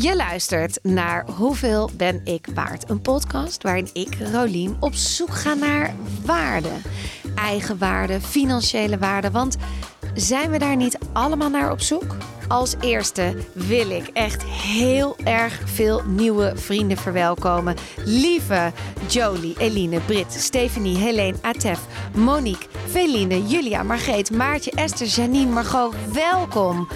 Je luistert naar Hoeveel ben ik waard? Een podcast waarin ik, Rolien, op zoek ga naar waarde. Eigen waarde, financiële waarde. Want zijn we daar niet allemaal naar op zoek? Als eerste wil ik echt heel erg veel nieuwe vrienden verwelkomen. Lieve Jolie, Eline, Brit, Stephanie, Helene, Atef, Monique, Feline, Julia, Margreet, Maartje, Esther, Janine, Margot. Welkom.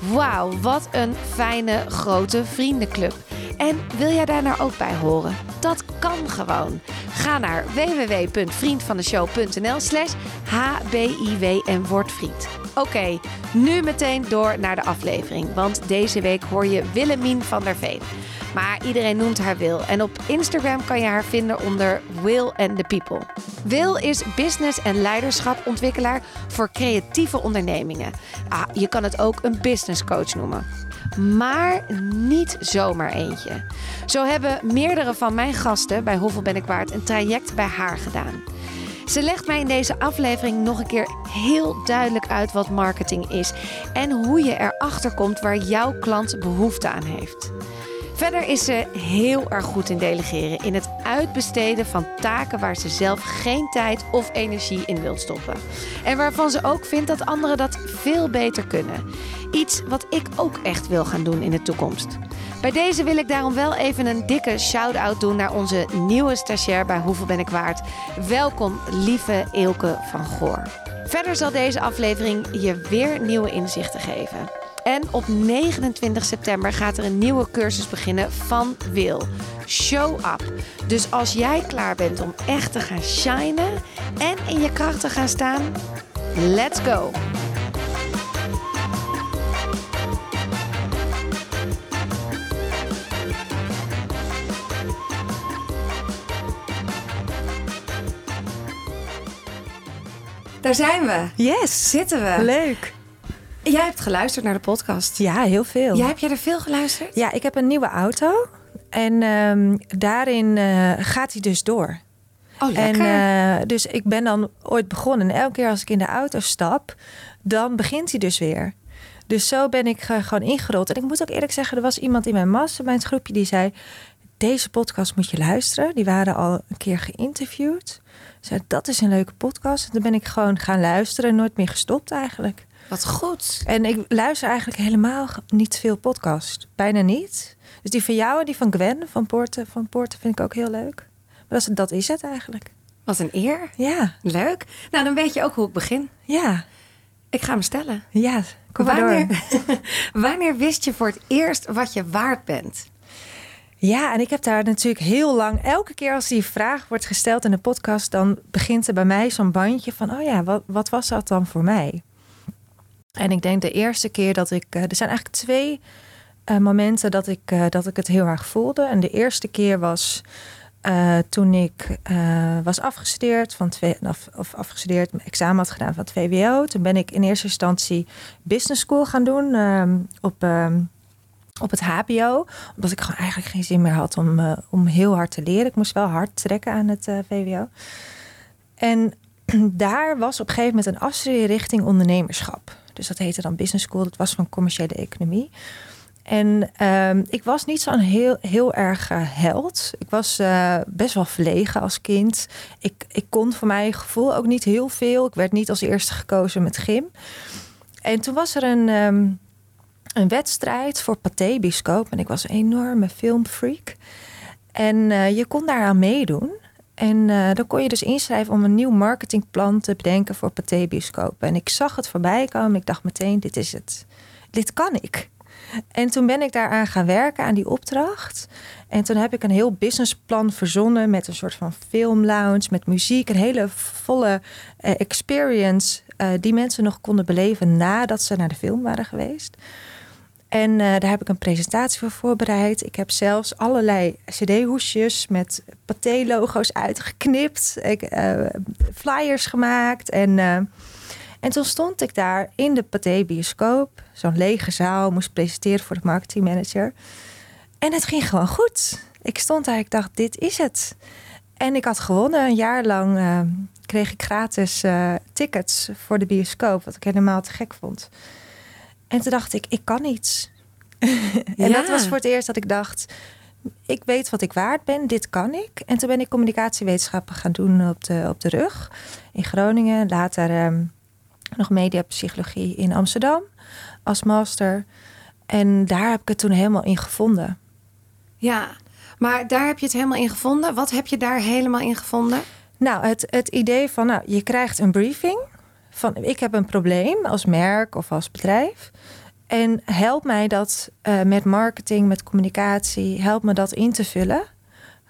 Wauw, wat een fijne grote vriendenclub. En wil jij daar nou ook bij horen? Dat kan gewoon. Ga naar www.vriendvandeshow.nl slash hbiw en word vriend. Oké, nu meteen door naar de aflevering. Want deze week hoor je Willemien van der Veen. Maar iedereen noemt haar Wil. En op Instagram kan je haar vinden onder Will and the People. Wil is business- en leiderschapontwikkelaar voor creatieve ondernemingen. Ah, je kan het ook een business coach noemen. Maar niet zomaar eentje. Zo hebben meerdere van mijn gasten bij Hoeveel Ben ik Waard een traject bij haar gedaan. Ze legt mij in deze aflevering nog een keer heel duidelijk uit wat marketing is en hoe je erachter komt waar jouw klant behoefte aan heeft. Verder is ze heel erg goed in delegeren, in het uitbesteden van taken waar ze zelf geen tijd of energie in wil stoppen. En waarvan ze ook vindt dat anderen dat veel beter kunnen. Iets wat ik ook echt wil gaan doen in de toekomst. Bij deze wil ik daarom wel even een dikke shout-out doen naar onze nieuwe stagiair bij Hoeveel Ben ik waard. Welkom, lieve Eelke van Goor. Verder zal deze aflevering je weer nieuwe inzichten geven. En op 29 september gaat er een nieuwe cursus beginnen van Wil. Show up. Dus als jij klaar bent om echt te gaan shinen en in je kracht te gaan staan, let's go! Daar zijn we. Yes. Zitten we. Leuk. Jij hebt geluisterd naar de podcast. Ja, heel veel. Ja, heb jij er veel geluisterd? Ja, ik heb een nieuwe auto. En ehm, daarin eh, gaat hij dus door. Oh, lekker. En eh, dus ik ben dan ooit begonnen. En elke keer als ik in de auto stap, dan begint hij dus weer. Dus zo ben ik eh, gewoon ingerold. En ik moet ook eerlijk zeggen, er was iemand in mijn mastermind groepje die zei... deze podcast moet je luisteren. Die waren al een keer geïnterviewd. Zei, dat is een leuke podcast. En toen ben ik gewoon gaan luisteren en nooit meer gestopt eigenlijk. Wat goed. En ik luister eigenlijk helemaal niet veel podcast. Bijna niet. Dus die van jou en die van Gwen van Poorten, van Poorten vind ik ook heel leuk. Maar dat is, dat is het eigenlijk. Wat een eer. Ja, Leuk. Nou, dan weet je ook hoe ik begin. ja, Ik ga hem stellen. ja. Kom maar door. Wanneer, wanneer wist je voor het eerst wat je waard bent? Ja, en ik heb daar natuurlijk heel lang... Elke keer als die vraag wordt gesteld in de podcast... dan begint er bij mij zo'n bandje van... oh ja, wat, wat was dat dan voor mij? En ik denk de eerste keer dat ik... eh, er zijn eigenlijk twee eh, momenten dat ik, eh, dat ik het heel erg voelde. En de eerste keer was toen ik was afgestudeerd van of, afgestudeerd, mijn examen had gedaan van het VWO. Toen ben ik in eerste instantie business school gaan doen ehm, op, ehm, op het HBO. Omdat ik gewoon eigenlijk geen zin meer had om, om heel hard te leren. Ik moest wel hard trekken aan het VWO. En daar was op een gegeven moment een afstudeerrichting ondernemerschap. Dus dat heette dan business school. Dat was van commerciële economie. En ehm, ik was niet zo'n heel, heel erg eh, held. Ik was eh, best wel verlegen als kind. Ik, ik kon voor mijn gevoel ook niet heel veel. Ik werd niet als eerste gekozen met gym. En toen was er een, ehm, een wedstrijd voor Pathé Biscoop. En ik was een enorme filmfreak. En eh, je kon daaraan meedoen. En eh, dan kon je dus inschrijven om een nieuw marketingplan te bedenken voor Pathé Biscoop. En ik zag het voorbij komen. Ik dacht meteen, dit is het. Dit kan ik. En toen ben ik daaraan gaan werken, aan die opdracht. En toen heb ik een heel businessplan verzonnen met een soort van filmlounge, met muziek. Een hele volle eh, experience eh, die mensen nog konden beleven nadat ze naar de film waren geweest. En eh, daar heb ik een presentatie voor voorbereid. Ik heb zelfs allerlei cd-hoesjes met Pathé-logo's uitgeknipt. Ik, eh, flyers gemaakt. En, eh, en toen stond ik daar in de Pathé-bioscoop. Zo'n lege zaal, moest presenteren voor de marketingmanager. En het ging gewoon goed. Ik stond daar, ik dacht, dit is het. En ik had gewonnen. Een jaar lang kreeg ik gratis tickets voor de bioscoop. Wat ik helemaal te gek vond. En toen dacht ik, ik kan iets. en dat was voor het eerst dat ik dacht, ik weet wat ik waard ben, dit kan ik. En toen ben ik communicatiewetenschappen gaan doen op de, op de rug in Groningen. Later ehm, nog mediapsychologie in Amsterdam als master. En daar heb ik het toen helemaal in gevonden. Ja, maar daar heb je het helemaal in gevonden. Wat heb je daar helemaal in gevonden? Nou, het, het idee van, nou, je krijgt een briefing van, ik heb een probleem als merk of als bedrijf. En help mij dat uh, met marketing, met communicatie, help me dat in te vullen,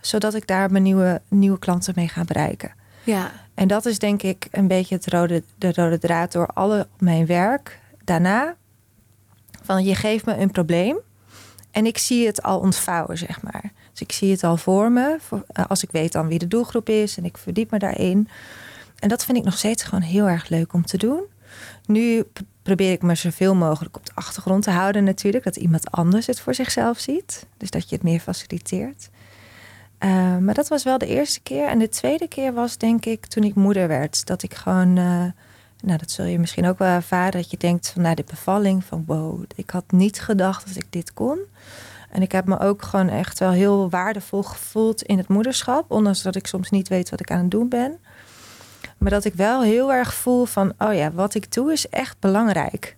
zodat ik daar mijn nieuwe, nieuwe klanten mee ga bereiken. Ja. En dat is denk ik een beetje het rode, de rode draad door alle mijn werk. Daarna, van je geeft me een probleem en ik zie het al ontvouwen, zeg maar. Dus ik zie het al voor me, eh, als ik weet dan wie de doelgroep is en ik verdiep me daarin. En dat vind ik nog steeds gewoon heel erg leuk om te doen. Nu probeer ik me zoveel mogelijk op de achtergrond te houden natuurlijk. Dat iemand anders het voor zichzelf ziet. Dus dat je het meer faciliteert. Uh, maar dat was wel de eerste keer. En de tweede keer was denk ik toen ik moeder werd. Dat ik gewoon... Uh, nou, dat zul je misschien ook wel ervaren. Dat je denkt van na de bevalling van wow, ik had niet gedacht dat ik dit kon. En ik heb me ook gewoon echt wel heel waardevol gevoeld in het moederschap. Ondanks dat ik soms niet weet wat ik aan het doen ben. Maar dat ik wel heel erg voel van, oh ja, wat ik doe is echt belangrijk.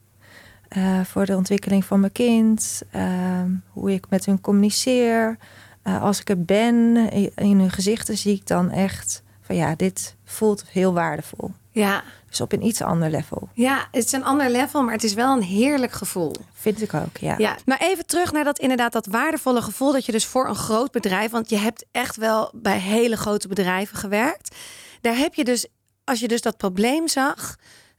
Uh, voor de ontwikkeling van mijn kind, uh, hoe ik met hun communiceer. Uh, als ik er ben, in hun gezichten zie ik dan echt van ja, dit voelt heel waardevol. Ja. Dus op een iets ander level. Ja, het is een ander level, maar het is wel een heerlijk gevoel. Vind ik ook, ja. ja. Maar even terug naar dat inderdaad dat waardevolle gevoel dat je dus voor een groot bedrijf, want je hebt echt wel bij hele grote bedrijven gewerkt. Daar heb je dus als je dus dat probleem zag,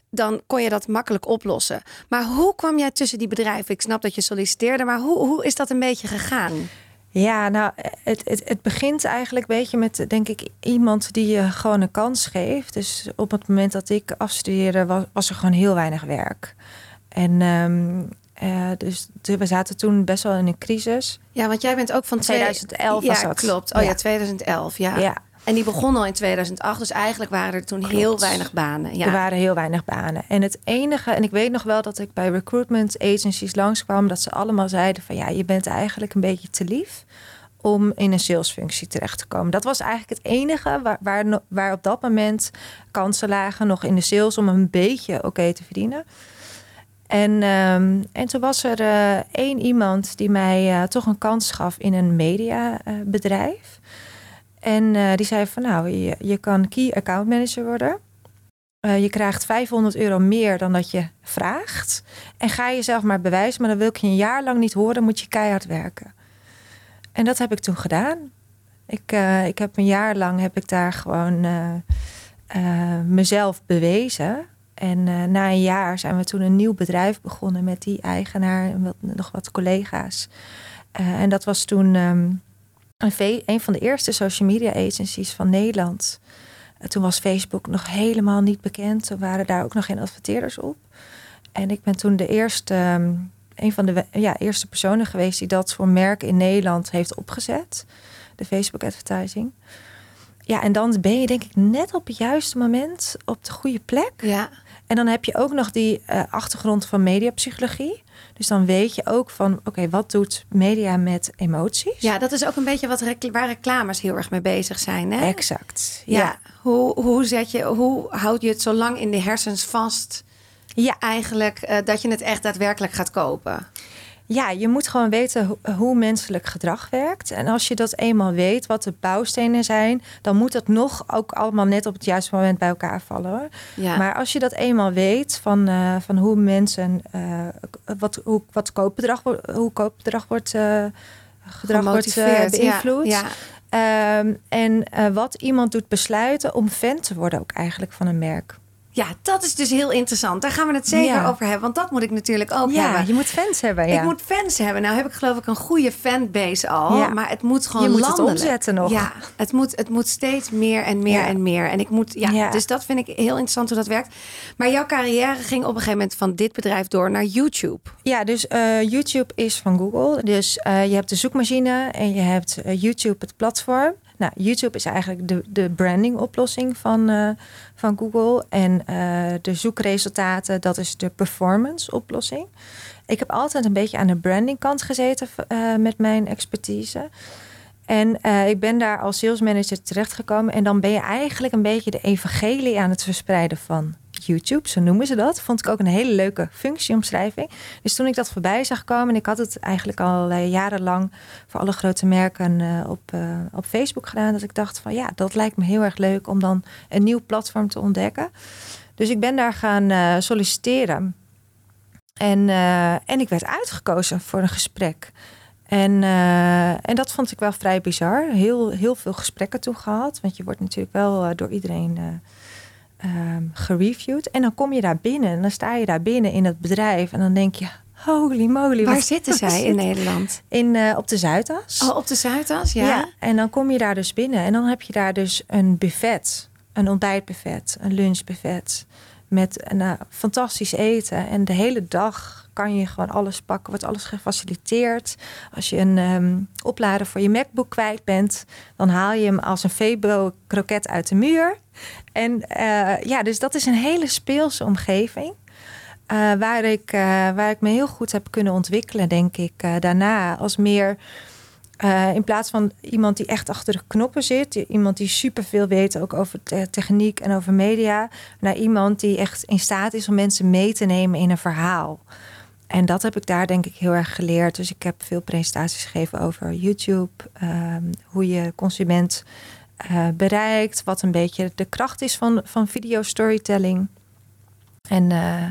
dan kon je dat makkelijk oplossen. Maar hoe kwam jij tussen die bedrijven? Ik snap dat je solliciteerde, maar hoe, hoe is dat een beetje gegaan? Ja, nou, het, het, het begint eigenlijk een beetje met, denk ik, iemand die je gewoon een kans geeft. Dus op het moment dat ik afstudeerde, was, was er gewoon heel weinig werk. En um, uh, dus we zaten toen best wel in een crisis. Ja, want jij bent ook van 2011 was ja, dat. klopt. Oh ja, ja 2011, ja. ja. En die begon al in 2008, dus eigenlijk waren er toen heel weinig banen. Ja. Er waren heel weinig banen. En het enige, en ik weet nog wel dat ik bij recruitment agencies langskwam, dat ze allemaal zeiden van ja, je bent eigenlijk een beetje te lief om in een salesfunctie terecht te komen. Dat was eigenlijk het enige waar, waar, waar op dat moment kansen lagen, nog in de sales, om een beetje oké te verdienen. En, um, en toen was er uh, één iemand die mij uh, toch een kans gaf in een mediabedrijf. En uh, die zei van nou, je, kan key account manager worden. Uh, je krijgt 500 euro meer dan dat je vraagt. En ga jezelf maar bewijzen, maar dan wil ik je een jaar lang niet horen, moet je keihard werken. En dat heb ik toen gedaan. Ik, uh, ik heb een jaar lang heb ik daar gewoon mezelf bewezen. En na een jaar zijn we toen een nieuw bedrijf begonnen met die eigenaar en nog wat collega's. en dat was toen. Um, een, van de eerste social media agencies van Nederland. Uh, toen was Facebook nog helemaal niet bekend. Toen waren daar ook nog geen adverteerders op. En ik ben toen de eerste, um, een van de ja, eerste personen geweest die dat voor merken in Nederland heeft opgezet. De Facebook advertising. Ja, en dan ben je denk ik net op het juiste moment op de goede plek. Ja. En dan heb je ook nog die uh, achtergrond van mediapsychologie. Dus dan weet je ook van, oké, wat doet media met emoties? Ja, dat is ook een beetje wat recl waar reclames heel erg mee bezig zijn. Hè? Exact. Ja. ja. Hoe, hoe, zet je, hoe houd je het zo lang in de hersens vast? Ja. Eigenlijk uh, dat je het echt daadwerkelijk gaat kopen. Ja, je moet gewoon weten hoe menselijk gedrag werkt. En als je dat eenmaal weet, wat de bouwstenen zijn, dan moet het nog ook allemaal net op het juiste moment bij elkaar vallen. Hoor. Ja. Maar als je dat eenmaal weet van, uh, van hoe mensen, uh, wat, hoe, wat koopbedrag, hoe koopbedrag wordt, uh, gedrag wordt beïnvloed. Ja, ja. Um, en wat iemand doet besluiten om fan te worden ook eigenlijk van een merk. Ja, dat is dus heel interessant. Daar gaan we het zeker ja. over hebben. Want dat moet ik natuurlijk ook ja, hebben. je moet fans hebben. Ja. Ik moet fans hebben. Nou heb ik geloof ik een goede fanbase al. Ja. Maar het moet gewoon Je moet landelijk. het omzetten nog. Ja, het moet, het moet steeds meer en meer en meer. En ik moet, ja, Ja. dus dat vind ik heel interessant hoe dat werkt. Maar jouw carrière ging op een gegeven moment van dit bedrijf door naar YouTube. Ja, dus eh, YouTube is van Google. Dus eh, je hebt de zoekmachine en je hebt eh, YouTube, het platform. Nou, YouTube is eigenlijk de, de branding oplossing van, eh, van Google. En eh, de zoekresultaten, dat is de performance oplossing. ik heb altijd een beetje aan de brandingkant gezeten uh, met mijn expertise. En ik ben daar als salesmanager terechtgekomen. En dan ben je eigenlijk een beetje de evangelie aan het verspreiden van YouTube, zo noemen ze dat. Vond ik ook een hele leuke functieomschrijving. Dus toen ik dat voorbij zag komen, en ik had het eigenlijk al uh, jarenlang voor alle grote merken uh, op, uh, op Facebook gedaan, dat ik dacht van ja, dat lijkt me heel erg leuk om dan een nieuw platform te ontdekken. Dus ik ben daar gaan solliciteren. En, en ik werd uitgekozen voor een gesprek. En, en dat vond ik wel vrij bizar. Heel, heel veel gesprekken toen gehad. Want je wordt natuurlijk wel door iedereen um, gereviewd. En dan kom je daar binnen en dan sta je daar binnen in het bedrijf. En dan denk je, holy moly. Waar zitten zij in Nederland? In, uh, op de Zuidas. Oh, op de Zuidas, ja. ja. En dan kom je daar dus binnen en dan heb je daar dus een buffet. Een ontbijtbuffet, een lunchbuffet. Met nou, fantastisch eten. En de hele dag kan je gewoon alles pakken, wordt alles gefaciliteerd. Als je een um, oplader voor je MacBook kwijt bent, dan haal je hem als een Febo-kroket uit de muur. En uh, ja, dus dat is een hele speelse omgeving. Uh, waar, ik, uh, waar ik me heel goed heb kunnen ontwikkelen, denk ik. daarna als meer in plaats van iemand die echt achter de knoppen zit, iemand die superveel weet ook over techniek en over media, naar iemand die echt in staat is om mensen mee te nemen in een verhaal. En dat heb ik daar denk ik heel erg geleerd. Dus ik heb veel presentaties gegeven over YouTube, um, hoe je consument uh, bereikt, wat een beetje de kracht is van, van video storytelling. En, uh,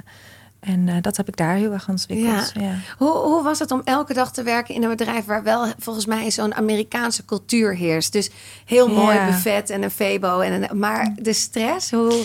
en uh, dat heb ik daar heel erg ontwikkeld. Ja. ja. Hoe, hoe was het om elke dag te werken in een bedrijf waar wel volgens mij zo'n Amerikaanse cultuur heerst? Dus heel mooi ja. buffet en een Febo. En een, maar de stress, hoe.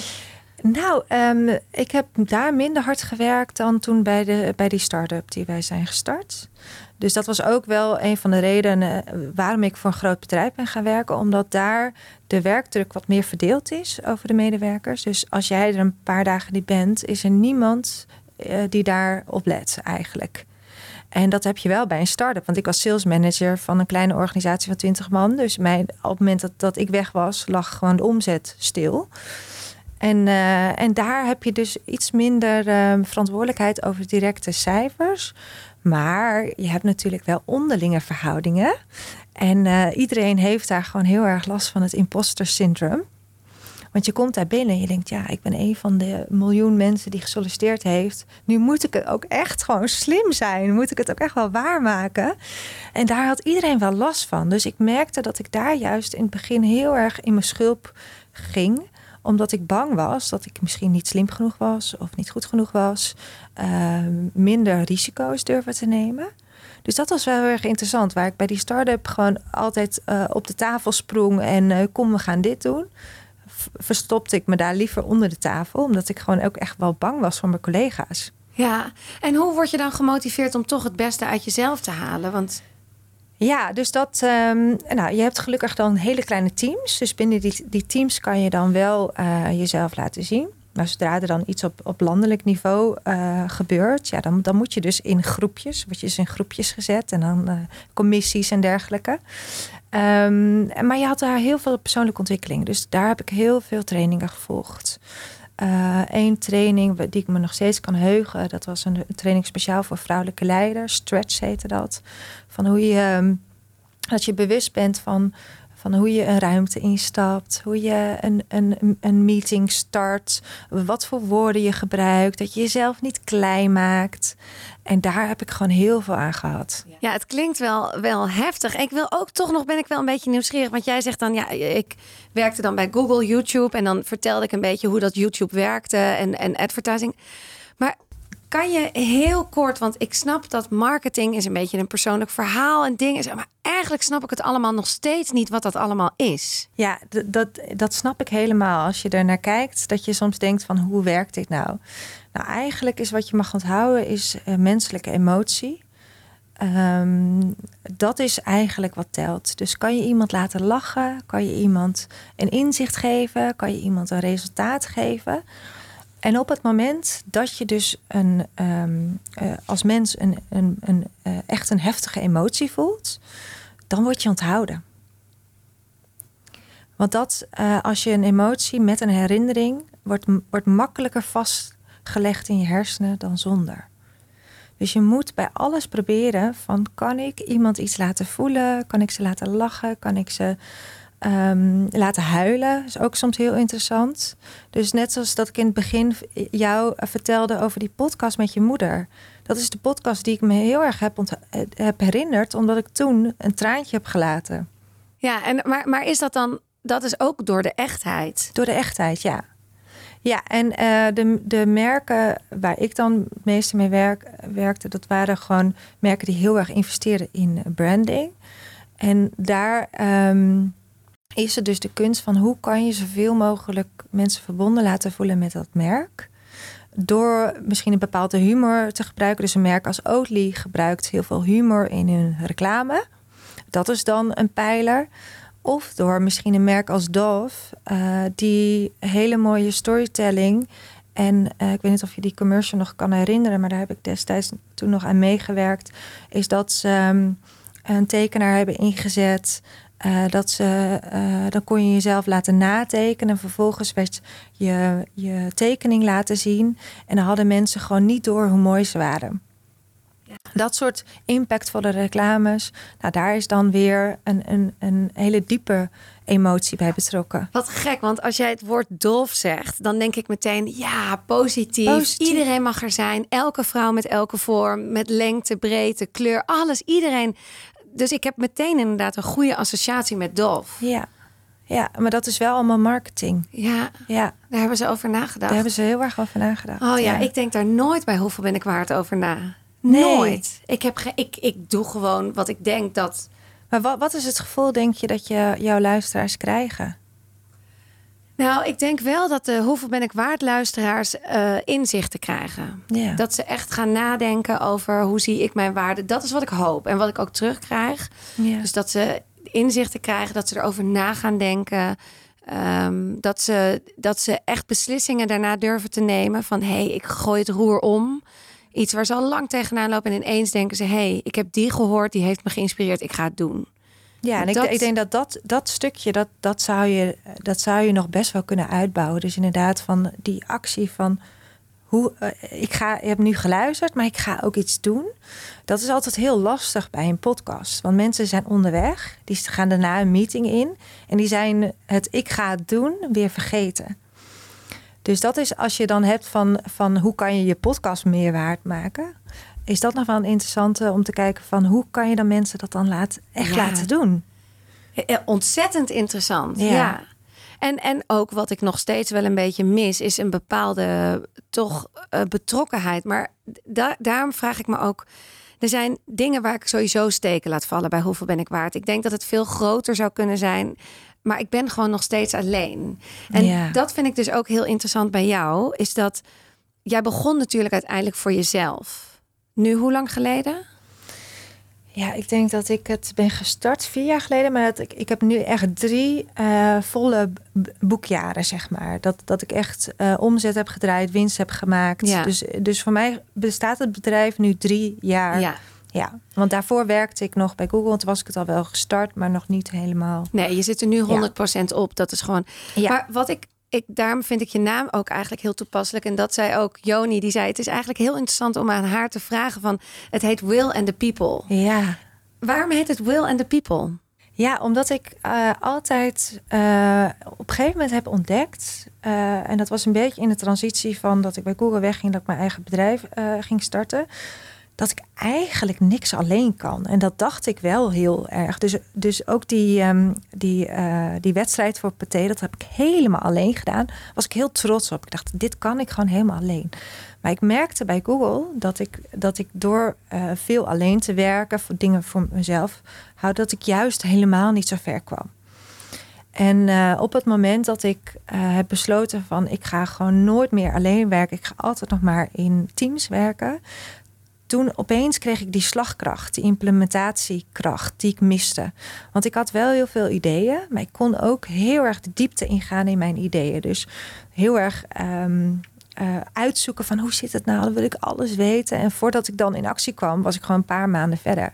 Nou, um, ik heb daar minder hard gewerkt dan toen bij, de, bij die start-up die wij zijn gestart. Dus dat was ook wel een van de redenen eh, waarom ik voor een groot bedrijf ben gaan werken. Omdat daar de werkdruk wat meer verdeeld is over de medewerkers. Dus als jij er een paar dagen niet bent, is er niemand uh, die daarop let eigenlijk. En dat heb je wel bij een start-up. Want ik was sales manager van een kleine organisatie van 20 man. Dus mijn, op het moment dat, dat ik weg was, lag gewoon de omzet stil. En, uh, en daar heb je dus iets minder uh, verantwoordelijkheid over directe cijfers. Maar je hebt natuurlijk wel onderlinge verhoudingen. En uh, iedereen heeft daar gewoon heel erg last van het imposter syndroom. Want je komt daar binnen en je denkt, ja, ik ben een van de miljoen mensen die gesolliciteerd heeft. Nu moet ik het ook echt gewoon slim zijn. Moet ik het ook echt wel waarmaken. En daar had iedereen wel last van. Dus ik merkte dat ik daar juist in het begin heel erg in mijn schulp ging omdat ik bang was dat ik misschien niet slim genoeg was of niet goed genoeg was. Uh, minder risico's durven te nemen. Dus dat was wel heel erg interessant. Waar ik bij die start-up gewoon altijd uh, op de tafel sprong en uh, kom, we gaan dit doen. Verstopte ik me daar liever onder de tafel, omdat ik gewoon ook echt wel bang was voor mijn collega's. Ja, en hoe word je dan gemotiveerd om toch het beste uit jezelf te halen? Want ja, dus dat. Um, nou, je hebt gelukkig dan hele kleine teams. Dus binnen die, die teams kan je dan wel uh, jezelf laten zien. Maar zodra er dan iets op, op landelijk niveau uh, gebeurt, ja, dan, dan moet je dus in groepjes, word je dus in groepjes gezet en dan uh, commissies en dergelijke. Um, maar je had daar heel veel persoonlijke ontwikkeling. Dus daar heb ik heel veel trainingen gevolgd. Eén uh, training die ik me nog steeds kan heugen, dat was een, training speciaal voor vrouwelijke leiders. Stretch heette dat. Van hoe je, ehm, dat je bewust bent van, van hoe je een ruimte instapt, hoe je een, een, een meeting start, wat voor woorden je gebruikt, dat je jezelf niet klein maakt. En daar heb ik gewoon heel veel aan gehad. Ja, het klinkt wel, wel heftig. Ik wil ook toch nog, ben ik wel een beetje nieuwsgierig. Want jij zegt dan, ja, ik werkte dan bij Google, YouTube. En dan vertelde ik een beetje hoe dat YouTube werkte en, en advertising. Maar kan je heel kort, want ik snap dat marketing is een beetje een persoonlijk verhaal en dingen. Maar eigenlijk snap ik het allemaal nog steeds niet wat dat allemaal is. Ja, dat, dat snap ik helemaal. Als je er naar kijkt, dat je soms denkt van hoe werkt dit nou? Nou, eigenlijk is wat je mag onthouden is uh, menselijke emotie. Um, dat is eigenlijk wat telt. Dus kan je iemand laten lachen? Kan je iemand een inzicht geven? Kan je iemand een resultaat geven? En op het moment dat je dus een, um, uh, als mens een, een, een uh, echt een heftige emotie voelt, dan word je onthouden. Want dat, uh, als je een emotie met een herinnering, wordt, wordt makkelijker vastgelegd in je hersenen dan zonder. Dus je moet bij alles proberen van kan ik iemand iets laten voelen? Kan ik ze laten lachen? Kan ik ze ehm, laten huilen? is ook soms heel interessant. Dus net zoals dat ik in het begin jou vertelde over die podcast met je moeder. Dat is de podcast die ik me heel erg heb, heb herinnerd, omdat ik toen een traantje heb gelaten. Ja, en, maar, maar is dat dan, dat is ook door de echtheid? Door de echtheid, ja. Ja, en uh, de, de merken waar ik dan het meeste mee werk, werkte, dat waren gewoon merken die heel erg investeren in branding. En daar um, is het dus de kunst van hoe kan je zoveel mogelijk mensen verbonden laten voelen met dat merk. Door misschien een bepaalde humor te gebruiken. Dus een merk als Oatly gebruikt heel veel humor in hun reclame. Dat is dan een pijler. Of door misschien een merk als Dove, uh, die hele mooie storytelling. En uh, ik weet niet of je die commercial nog kan herinneren, maar daar heb ik destijds toen nog aan meegewerkt. Is dat ze um, een tekenaar hebben ingezet. Uh, dat ze, dan kon je jezelf laten natekenen. En vervolgens werd je, je tekening laten zien. En dan hadden mensen gewoon niet door hoe mooi ze waren. Dat soort impactvolle reclames, nou, daar is dan weer een, een, een hele diepe emotie bij betrokken. Wat gek, want als jij het woord dolf zegt, dan denk ik meteen, ja, positief. Iedereen mag er zijn. Elke vrouw met elke vorm, met lengte, breedte, kleur, alles. Iedereen. Dus ik heb meteen inderdaad een goede associatie met dolf. Ja. Ja, maar dat is wel allemaal marketing. Ja, ja. daar hebben ze over nagedacht. Daar hebben ze heel erg over nagedacht. Oh ja, ik denk daar nooit bij hoeveel ben ik waard over na. Nooit. Ik, heb ge ik, ik doe gewoon wat ik denk dat. Maar wat, wat is het gevoel, denk je, dat je jouw luisteraars krijgen? Nou, ik denk wel dat de hoeveel ben ik waard luisteraars uh, inzichten krijgen. Ja. Dat ze echt gaan nadenken over hoe zie ik mijn waarde. Dat is wat ik hoop en wat ik ook terugkrijg. Ja. Dus dat ze inzichten krijgen, dat ze erover na gaan denken. Um, dat, ze, dat ze echt beslissingen daarna durven te nemen van hé, hey, ik gooi het roer om iets waar ze al lang tegenaan lopen. En ineens denken ze: hé, hey, ik heb die gehoord, die heeft me geïnspireerd, ik ga het doen. Ja, en ik, ik, denk dat dat, dat stukje, dat, dat, zou je, dat zou je nog best wel kunnen uitbouwen. Dus inderdaad, van die actie van hoe uh, ik ga, je hebt nu geluisterd, maar ik ga ook iets doen. Dat is altijd heel lastig bij een podcast. Want mensen zijn onderweg, die gaan daarna een meeting in en die zijn het ik ga het doen weer vergeten. Dus dat is als je dan hebt van, van hoe kan je je podcast meer waard maken. Is dat nog wel een interessante om te kijken van hoe kan je dan mensen dat dan laat, echt laten doen? Ontzettend interessant. Ja. En, en ook wat ik nog steeds wel een beetje mis, is een bepaalde toch uh, betrokkenheid. Maar da daarom vraag ik me ook. Er zijn dingen waar ik sowieso steken laat vallen bij hoeveel ben ik waard. Ik denk dat het veel groter zou kunnen zijn maar ik ben gewoon nog steeds alleen. En dat vind ik dus ook heel interessant bij jou. Is dat jij begon natuurlijk uiteindelijk voor jezelf. Nu, hoe lang geleden? Ja, ik denk dat ik het ben gestart vier jaar geleden. Maar dat ik, ik heb nu echt drie uh, volle boekjaren, zeg maar. Dat, dat ik echt uh, omzet heb gedraaid, winst heb gemaakt. Ja. Dus, dus voor mij bestaat het bedrijf nu drie jaar. Ja. Ja, want daarvoor werkte ik nog bij Google. Toen was ik het al wel gestart, maar nog niet helemaal. Nee, je zit er nu 100% op. Dat is gewoon. Ja. Maar wat ik, ik, daarom vind ik je naam ook eigenlijk heel toepasselijk. En dat zei ook Joni, die zei: Het is eigenlijk heel interessant om aan haar te vragen: van het heet Will and the People. Ja. Waarom heet het Will and the People? Ja, omdat ik uh, altijd uh, op een gegeven moment heb ontdekt. Uh, en dat was een beetje in de transitie van dat ik bij Google wegging, dat ik mijn eigen bedrijf ging starten dat ik eigenlijk niks alleen kan. En dat dacht ik wel heel erg. Dus, dus ook die, um, die, uh, die wedstrijd voor Pathé, dat heb ik helemaal alleen gedaan. Was ik heel trots op. Ik dacht, dit kan ik gewoon helemaal alleen. Maar ik merkte bij Google dat ik, dat ik door uh, veel alleen te werken, voor dingen voor mezelf, hou dat ik juist helemaal niet zo ver kwam. En uh, op het moment dat ik heb besloten van ik ga gewoon nooit meer alleen werken, ik ga altijd nog maar in teams werken, toen opeens kreeg ik die slagkracht, die implementatiekracht die ik miste. Want ik had wel heel veel ideeën, maar ik kon ook heel erg de diepte ingaan in mijn ideeën. Dus heel erg ehm, eh, uitzoeken van hoe zit het nou, dan wil ik alles weten. En voordat ik dan in actie kwam, was ik gewoon een paar maanden verder.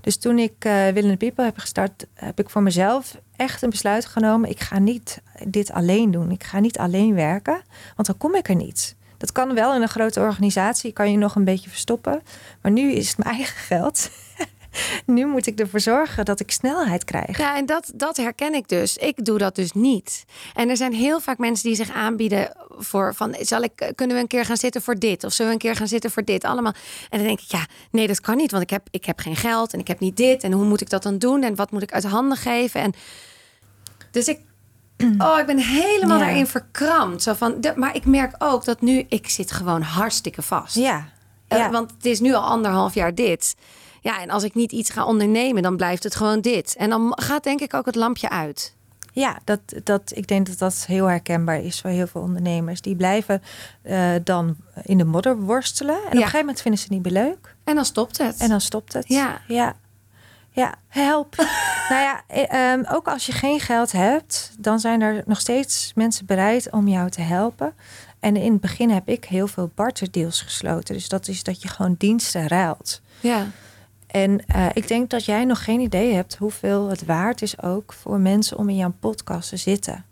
Dus toen ik uh, Willende People heb gestart, heb ik voor mezelf echt een besluit genomen. Ik ga niet dit alleen doen. Ik ga niet alleen werken, want dan kom ik er niet Dat kan wel in een grote organisatie, kan je nog een beetje verstoppen. Maar nu is het mijn eigen geld. nu moet ik ervoor zorgen dat ik snelheid krijg. Ja, en dat, dat herken ik dus. Ik doe dat dus niet. En er zijn heel vaak mensen die zich aanbieden voor van zal ik kunnen we een keer gaan zitten voor dit of zullen we een keer gaan zitten voor dit allemaal. En dan denk ik ja, nee, dat kan niet, want ik heb ik heb geen geld en ik heb niet dit en hoe moet ik dat dan doen en wat moet ik uit handen geven en dus ik Oh, ik ben helemaal daarin verkrampt. Zo van, maar ik merk ook dat nu, ik zit gewoon hartstikke vast. Ja. Eh, ja. want het is nu al anderhalf jaar dit. Ja, en als ik niet iets ga ondernemen, dan blijft het gewoon dit. En dan gaat denk ik ook het lampje uit. Ja, dat, dat, ik denk dat dat heel herkenbaar is voor heel veel ondernemers. Die blijven uh, dan in de modder worstelen. En op een gegeven moment vinden ze het niet meer leuk. En dan stopt het. En dan stopt het. Ja. Ja, ja help. nou ja, um, ook als je geen geld hebt, dan zijn er nog steeds mensen bereid om jou te helpen. En in het begin heb ik heel veel barterdeals gesloten. Dus dat is dat je gewoon diensten ruilt. Ja. En uh, ik denk dat jij nog geen idee hebt hoeveel het waard is ook voor mensen om in jouw podcast te zitten.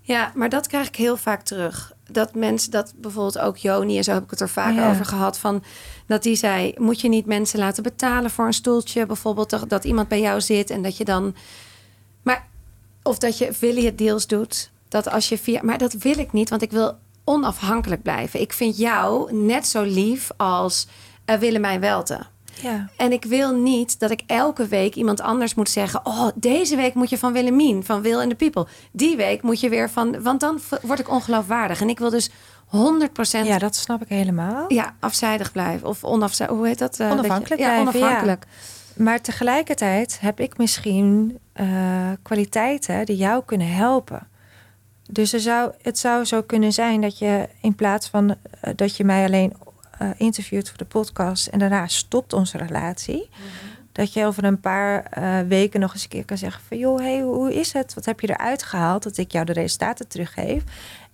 Ja, maar dat krijg ik heel vaak terug. Dat mensen, dat bijvoorbeeld ook Joni, en zo heb ik het er vaak ja. over gehad, van dat die zei: Moet je niet mensen laten betalen voor een stoeltje? Bijvoorbeeld dat, dat iemand bij jou zit en dat je dan. Maar, of dat je affiliate deals doet. Dat als je via. Maar dat wil ik niet, want ik wil onafhankelijk blijven. Ik vind jou net zo lief als uh, Willemijn Welten. Ja. En ik wil niet dat ik elke week iemand anders moet zeggen: Oh, deze week moet je van Willemien, van Will and the People. Die week moet je weer van. Want dan word ik ongeloofwaardig. En ik wil dus 100%. Ja, dat snap ik helemaal. Ja, afzijdig blijven. Of onafzijdig. Hoe heet dat? Uh, onafhankelijk je, ja, blijven. onafhankelijk. Ja. Maar tegelijkertijd heb ik misschien uh, kwaliteiten die jou kunnen helpen. Dus er zou, het zou zo kunnen zijn dat je in plaats van uh, dat je mij alleen uh, interviewt voor de podcast en daarna stopt onze relatie. Mm -hmm. Dat je over een paar uh, weken nog eens een keer kan zeggen van joh, hey, hoe is het? Wat heb je eruit gehaald? Dat ik jou de resultaten teruggeef.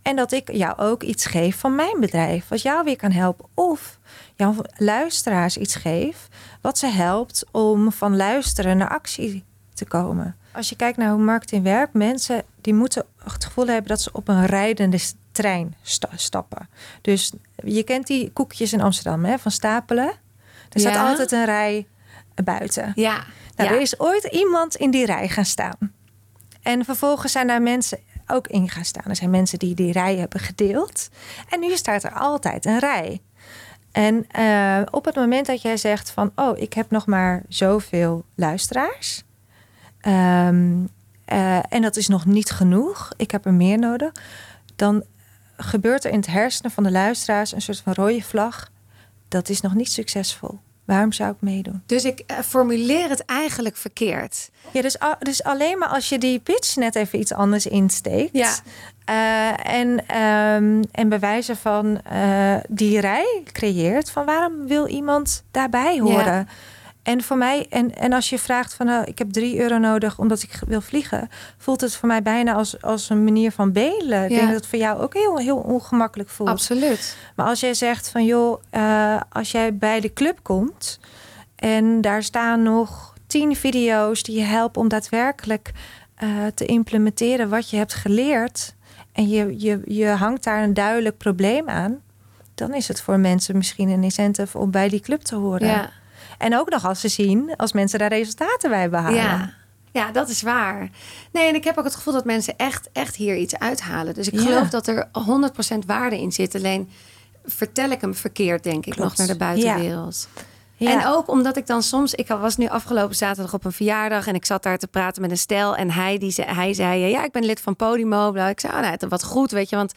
En dat ik jou ook iets geef van mijn bedrijf, wat jou weer kan helpen. Of jouw luisteraars iets geef, wat ze helpt om van luisteren naar actie te komen. Als je kijkt naar hoe marketing werkt, mensen die moeten het gevoel hebben dat ze op een rijdende trein sta stappen. Dus je kent die koekjes in Amsterdam hè, van stapelen. Er staat Ja. altijd een rij buiten. Ja. Nou, ja. er is ooit iemand in die rij gaan staan. En vervolgens zijn daar mensen ook in gaan staan. Er zijn mensen die die rij hebben gedeeld. En nu staat er altijd een rij. En uh, op het moment dat jij zegt van... oh, ik heb nog maar zoveel luisteraars... Um, uh, en dat is nog niet genoeg, ik heb er meer nodig... dan gebeurt er in het hersenen van de luisteraars een soort van rode vlag. Dat is nog niet succesvol. Waarom zou ik meedoen? Dus ik uh, formuleer het eigenlijk verkeerd. Ja, dus, dus alleen maar als je die pitch net even iets anders insteekt. Ja. Uh, en, um, en bewijzen van uh, die rij creëert. Van waarom wil iemand daarbij horen? Ja. En voor mij, en, en als je vraagt van nou, ik heb drie euro nodig omdat ik wil vliegen, voelt het voor mij bijna als, als een manier van bedelen. Ik ja. denk dat het voor jou ook heel, heel ongemakkelijk voelt. Absoluut. Maar als jij zegt van joh, uh, als jij bij de club komt en daar staan nog tien video's die je helpen om daadwerkelijk uh, te implementeren wat je hebt geleerd. En je, je, je hangt daar een duidelijk probleem aan. Dan is het voor mensen misschien een incentive om bij die club te horen. Ja. En ook nog als ze zien, als mensen daar resultaten bij behalen. Ja. Ja, dat is waar. Nee, en ik heb ook het gevoel dat mensen echt, echt hier iets uithalen. Dus ik Ja. geloof dat er 100% waarde in zit. Alleen vertel ik hem verkeerd, denk ik, nog naar de buitenwereld. Ja. En ook omdat ik dan soms... Ik was nu afgelopen zaterdag op een verjaardag... en ik zat daar te praten met een stel. En hij, die zei, hij zei, ja, ik ben lid van Podimo. Ik zei, oh, nou, wat goed, weet je. Want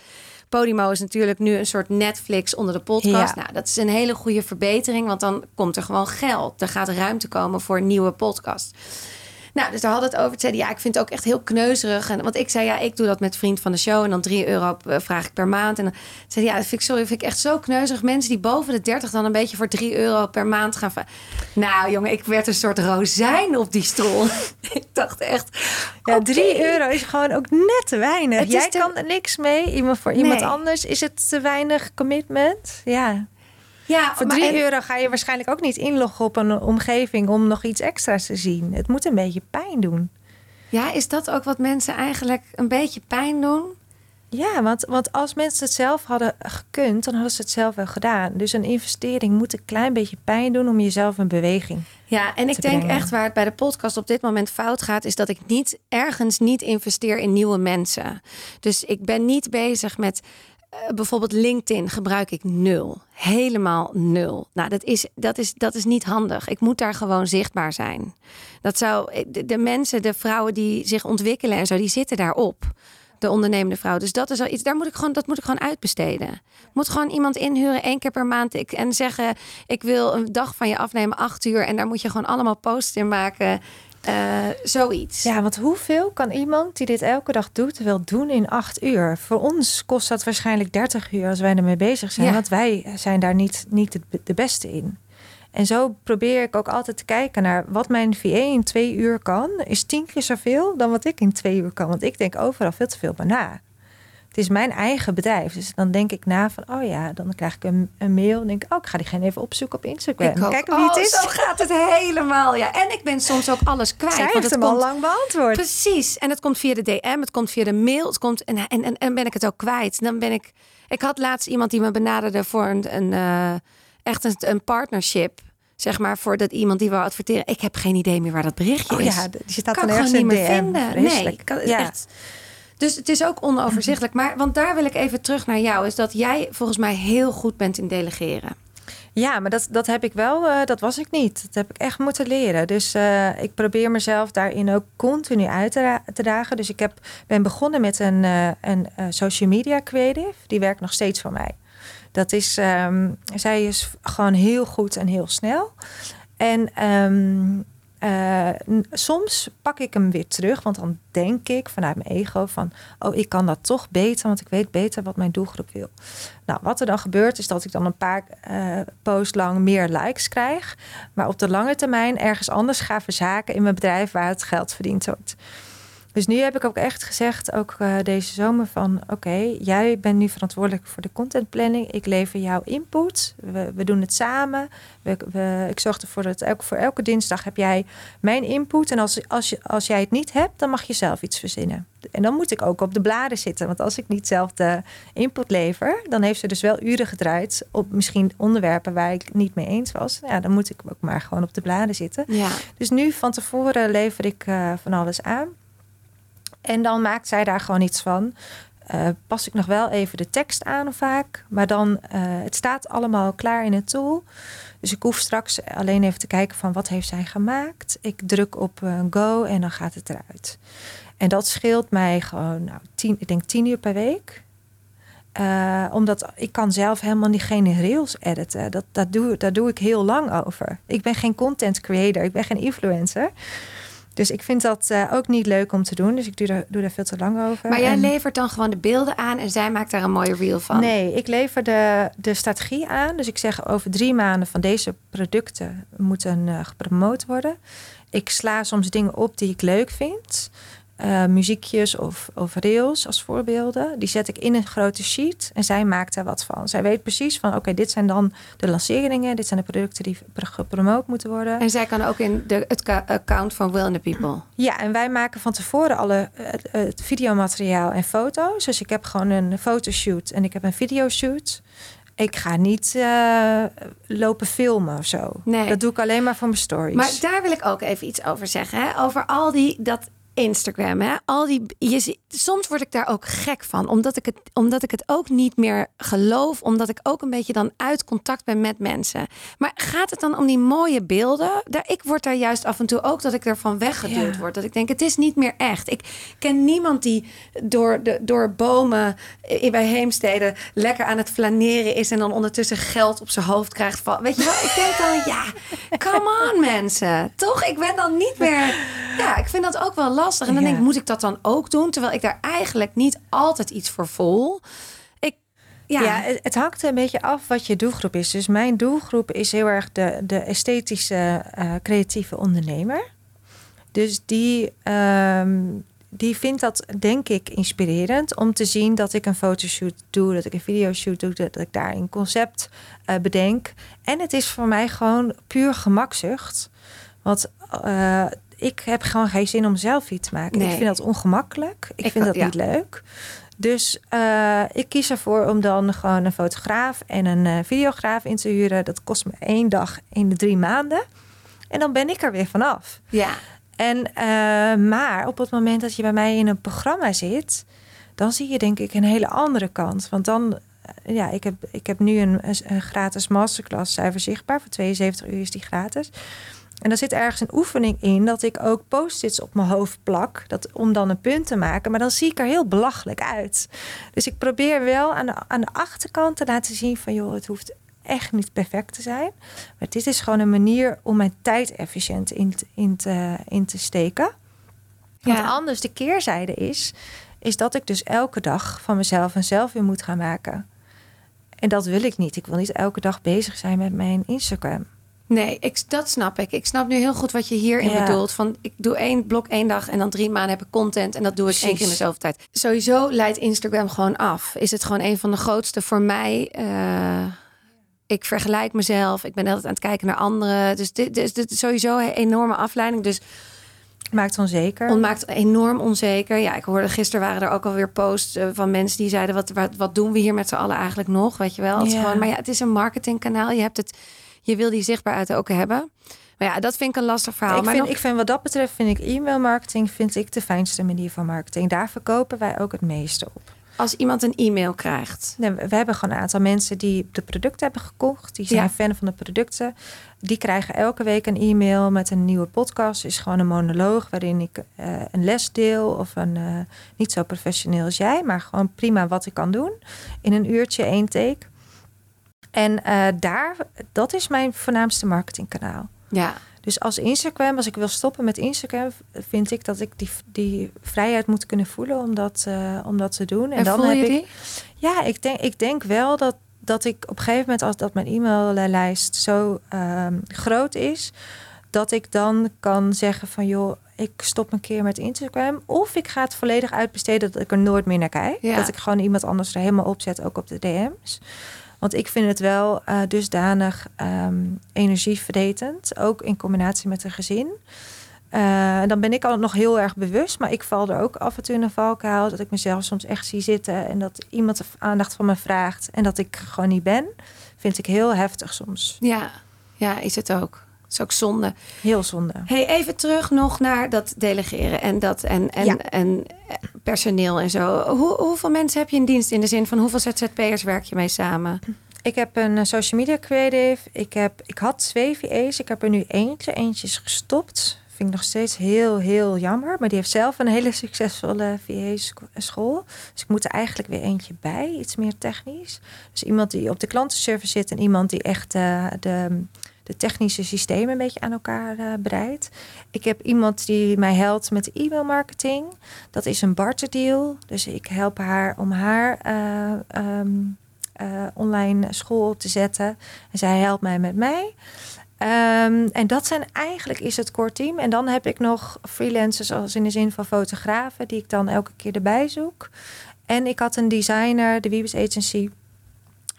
Podimo is natuurlijk nu een soort Netflix onder de podcast. Ja. Nou, dat is een hele goede verbetering. Want dan komt er gewoon geld. Er gaat ruimte komen voor nieuwe podcast. Nou, dus daar hadden het over. Hij, ja, ik vind het ook echt heel kneuzerig. En, want ik zei, ja, ik doe dat met vriend van de show. En dan 3 euro eh, vraag ik per maand. En dan zei ja, dat vind ik, sorry, vind ik echt zo kneuzerig. Mensen die boven de 30 dan een beetje voor 3 euro per maand gaan... Nou, jongen, ik werd een soort rozijn op die stoel. ik dacht echt... Ja, oké. 3 euro is gewoon ook net te weinig. Het Jij te- kan er niks mee. Iemand voor iemand anders is het te weinig commitment. Ja. Ja, Voor maar 3 en- euro ga je waarschijnlijk ook niet inloggen op een omgeving om nog iets extra's te zien. Het moet een beetje pijn doen. Ja, is dat ook wat mensen eigenlijk een beetje pijn doen? Ja, want, want als mensen het zelf hadden gekund, dan hadden ze het zelf wel gedaan. Dus een investering moet een klein beetje pijn doen om jezelf in beweging. Ja, en ik denk echt waar het bij de podcast op dit moment fout gaat, is dat ik niet ergens niet investeer in nieuwe mensen. Dus ik ben niet bezig met bijvoorbeeld LinkedIn gebruik ik nul. Helemaal nul. Nou, dat is, dat, is, dat is niet handig. Ik moet daar gewoon zichtbaar zijn. Dat zou, de, de mensen, de vrouwen die zich ontwikkelen en zo, die zitten daarop de ondernemende vrouw. Dus dat is al daar moet ik gewoon, dat moet ik gewoon uitbesteden. Moet gewoon iemand inhuren één keer per maand ik, en zeggen: Ik wil een dag van je afnemen, acht uur. En daar moet je gewoon allemaal posts in maken. Uh, zoiets. Ja, want hoeveel kan iemand die dit elke dag doet, wel doen in acht uur? Voor ons kost dat waarschijnlijk 30 uur als wij ermee bezig zijn. Want wij zijn daar niet, niet de beste in. En zo probeer ik ook altijd te kijken naar wat mijn VA in twee uur kan. Is tien keer zoveel dan wat ik in twee uur kan. Want ik denk overal veel te veel bij na. Het is mijn eigen bedrijf. Dus dan denk ik na van, oh ja, dan krijg ik een, een mail. En denk ik, oh, ik ga diegene even opzoeken op Instagram. Kijken wie het oh, is. Zo gaat het helemaal. Ja, en ik ben soms ook alles kwijt. Zij want het hem komt, al lang beantwoord. Precies. En het komt via de DM, het komt via de mail. Het komt, en, en, en, en ben ik het ook kwijt. Dan ben ik... Ik had laatst iemand die me benaderde voor een, een uh, echt een, een partnership zeg maar, voor dat iemand die wil adverteren. Ik heb geen idee meer waar dat berichtje oh, is. Ja, je staat kan dan ergens niet meer vinden. Nee, kan, ja. echt. Dus het is ook onoverzichtelijk. Maar want daar wil ik even terug naar jou. Is dat jij volgens mij heel goed bent in delegeren. Ja, maar dat, dat heb ik wel, uh, dat was ik niet. Dat heb ik echt moeten leren. Dus uh, ik probeer mezelf daarin ook continu uit te, te dagen. Dus ik heb, ben begonnen met een, uh, een social media creative. Die werkt nog steeds voor mij. Dat is, um, zij is gewoon heel goed en heel snel. En um, uh, soms pak ik hem weer terug, want dan denk ik vanuit mijn ego van, oh, ik kan dat toch beter, want ik weet beter wat mijn doelgroep wil. Nou, wat er dan gebeurt is dat ik dan een paar uh, lang meer likes krijg, maar op de lange termijn ergens anders ga verzaken in mijn bedrijf waar het geld verdiend wordt. Dus nu heb ik ook echt gezegd, ook uh, deze zomer, van oké, jij bent nu verantwoordelijk voor de contentplanning. Ik lever jouw input. We, we doen het samen. We, we, ik zorg ervoor dat elke, voor elke dinsdag heb jij mijn input. En als, als, je, als jij het niet hebt, dan mag je zelf iets verzinnen. En dan moet ik ook op de bladen zitten. Want als ik niet zelf de input lever, dan heeft ze dus wel uren gedraaid op misschien onderwerpen waar ik niet mee eens was. Ja, dan moet ik ook maar gewoon op de bladen zitten. Ja. Dus nu van tevoren lever ik uh, van alles aan. En dan maakt zij daar gewoon iets van. Uh, pas ik nog wel even de tekst aan vaak. Maar dan, uh, het staat allemaal klaar in het tool. Dus ik hoef straks alleen even te kijken van wat heeft zij gemaakt. Ik druk op uh, go en dan gaat het eruit. En dat scheelt mij gewoon, nou, tien, ik denk tien uur per week. omdat ik kan zelf helemaal niet geen rails editen. Dat, dat doe, daar doe ik heel lang over. Ik ben geen content creator, ik ben geen influencer. Dus ik vind dat uh, ook niet leuk om te doen. Dus ik doe daar, doe daar veel te lang over. Maar jij en... levert dan gewoon de beelden aan en zij maakt daar een mooie reel van? Nee, ik lever de, de strategie aan. Dus ik zeg over drie maanden van deze producten moeten uh, gepromoot worden. Ik sla soms dingen op die ik leuk vind uh, muziekjes of, of rails als voorbeelden. Die zet ik in een grote sheet en zij maakt daar wat van. Zij weet precies van oké, dit zijn dan de lanceringen, dit zijn de producten die gepromoot moeten worden. En zij kan ook in de, het account van Will and the People. Ja, en wij maken van tevoren alle het, het videomateriaal en foto's. Dus ik heb gewoon een fotoshoot en ik heb een videoshoot. Ik ga niet uh, lopen filmen of zo. Nee. Dat doe ik alleen maar voor mijn stories. Maar daar wil ik ook even iets over zeggen. Hè? Over al die dat Instagram, hè? Al die, je, soms word ik daar ook gek van, omdat ik, het, omdat ik het ook niet meer geloof, omdat ik ook een beetje dan uit contact ben met mensen. Maar gaat het dan om die mooie beelden? Daar, ik word daar juist af en toe ook dat ik ervan weggeduwd ja. word. Dat ik denk, het is niet meer echt. Ik ken niemand die door, de, door bomen bij Heemstede lekker aan het flaneren is en dan ondertussen geld op zijn hoofd krijgt. Van, weet je wel, ik denk dan, ja, come on mensen. Toch? Ik ben dan niet meer, ja, ik vind dat ook wel lastig lastig. En dan denk ik, moet ik dat dan ook doen? Terwijl ik daar eigenlijk niet altijd iets voor voel. Ik, ja. ja, het hangt een beetje af wat je doelgroep is. Dus mijn doelgroep is heel erg de, de esthetische, uh, creatieve ondernemer. Dus die, um, die vindt dat, denk ik, inspirerend om te zien dat ik een fotoshoot doe, dat ik een videoshoot doe, dat ik daar een concept uh, bedenk. En het is voor mij gewoon puur gemakzucht. Want uh, ik heb gewoon geen zin om zelf iets te maken. Nee. Ik vind dat ongemakkelijk. Ik, ik vind dat ja. niet leuk. Dus uh, ik kies ervoor om dan gewoon een fotograaf en een uh, videograaf in te huren. Dat kost me één dag in de drie maanden. En dan ben ik er weer vanaf. Ja. En, uh, maar op het moment dat je bij mij in een programma zit, dan zie je denk ik een hele andere kant. Want dan, ja, ik heb, ik heb nu een, een gratis masterclass cijfer zichtbaar. Voor 72 uur is die gratis. En daar zit ergens een oefening in dat ik ook post-its op mijn hoofd plak. Dat, om dan een punt te maken. Maar dan zie ik er heel belachelijk uit. Dus ik probeer wel aan de, aan de achterkant te laten zien van joh, het hoeft echt niet perfect te zijn. Maar dit is gewoon een manier om mijn tijd efficiënt in, in, te, in te steken. Want ja. anders de keerzijde is, is dat ik dus elke dag van mezelf een selfie moet gaan maken. En dat wil ik niet. Ik wil niet elke dag bezig zijn met mijn Instagram. Nee, ik, dat snap ik. Ik snap nu heel goed wat je hierin ja. bedoelt. Van ik doe één blok één dag en dan drie maanden heb ik content en dat doe ik Precies. één keer in dezelfde tijd. Sowieso leidt Instagram gewoon af. Is het gewoon een van de grootste voor mij. Uh, ik vergelijk mezelf. Ik ben altijd aan het kijken naar anderen. Dus dit, dit, dit is sowieso een enorme afleiding. Dus Maakt onzeker. Maakt enorm onzeker. Ja, ik hoorde gisteren waren er ook alweer posts uh, van mensen die zeiden: wat, wat, wat doen we hier met z'n allen eigenlijk nog? Weet je wel. Het ja. Gewoon, maar ja, het is een marketingkanaal. Je hebt het je wil die zichtbaarheid ook hebben. Maar ja, dat vind ik een lastig verhaal. Ik, maar vind, nog... ik vind wat dat betreft, vind ik e-mail marketing vind ik de fijnste manier van marketing. Daar verkopen wij ook het meeste op. Als iemand een e-mail krijgt. Nee, we hebben gewoon een aantal mensen die de producten hebben gekocht. Die zijn ja. fan van de producten. Die krijgen elke week een e-mail met een nieuwe podcast. Is gewoon een monoloog waarin ik uh, een les deel. Of een uh, niet zo professioneel als jij, maar gewoon prima wat ik kan doen. In een uurtje één take. En uh, daar, dat is mijn voornaamste marketingkanaal. Ja. Dus als Instagram, als ik wil stoppen met Instagram, vind ik dat ik die, die vrijheid moet kunnen voelen om dat, uh, om dat te doen. En, en dan voel heb je ik, die? Ja, ik denk, ik denk wel dat, dat ik op een gegeven moment, als dat mijn e-maillijst zo um, groot is, dat ik dan kan zeggen van joh, ik stop een keer met Instagram. Of ik ga het volledig uitbesteden dat ik er nooit meer naar kijk. Ja. Dat ik gewoon iemand anders er helemaal opzet, ook op de DM's. Want ik vind het wel uh, dusdanig um. Ook in combinatie met een gezin. Uh, dan ben ik al nog heel erg bewust. Maar ik val er ook af en toe in een valkuil. Dat ik mezelf soms echt zie zitten. En dat iemand de aandacht van me vraagt. En dat ik gewoon niet ben. Vind ik heel heftig soms. Ja, ja is het ook. Dat is ook zonde. Heel zonde. Hey, even terug nog naar dat delegeren en, dat, en, en, ja. en personeel en zo. Hoe, hoeveel mensen heb je in dienst in de zin van hoeveel ZZP'ers werk je mee samen? Ik heb een social media creative. Ik, heb, ik had twee VA's. Ik heb er nu eentje. Eentje is gestopt. Vind ik nog steeds heel, heel jammer. Maar die heeft zelf een hele succesvolle VA-school. Dus ik moet er eigenlijk weer eentje bij. Iets meer technisch. Dus iemand die op de klantenservice zit en iemand die echt uh, de de technische systemen een beetje aan elkaar uh, breidt. Ik heb iemand die mij helpt met e-mail marketing. Dat is een barterdeal. Dus ik help haar om haar uh, um, uh, online school te zetten. En zij helpt mij met mij. Um, en dat zijn eigenlijk is het core team. En dan heb ik nog freelancers als in de zin van fotografen die ik dan elke keer erbij zoek. En ik had een designer, de Wiebes Agency.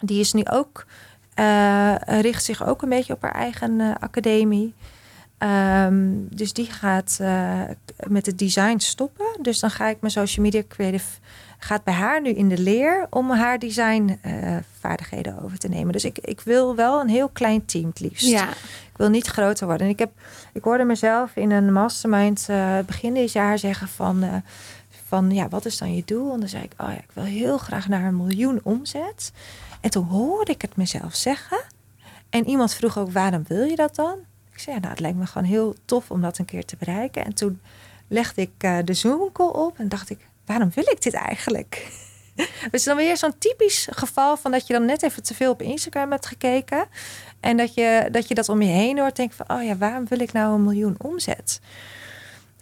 Die is nu ook richt zich ook een beetje op haar eigen uh, academie. Um, dus die gaat uh, met het design stoppen. Dus dan ga ik mijn social media creative gaat bij haar nu in de leer om haar design vaardigheden over te nemen. Dus ik, ik wil wel een heel klein team het liefst. Ja. Ik wil niet groter worden. En ik, heb, ik hoorde mezelf in een mastermind begin dit jaar zeggen van van ja, wat is dan je doel? En dan zei ik, oh ja, ik wil heel graag naar een miljoen omzet. En toen hoorde ik het mezelf zeggen. En iemand vroeg ook, waarom wil je dat dan? Ik zei, nou, het lijkt me gewoon heel tof om dat een keer te bereiken. En toen legde ik uh, de Zoom-call op en dacht ik, waarom wil ik dit eigenlijk? Dus dan weer zo'n typisch geval van dat je dan net even te veel op Instagram hebt gekeken. En dat je dat, je dat om je heen hoort. Denk van, oh ja, waarom wil ik nou een miljoen omzet?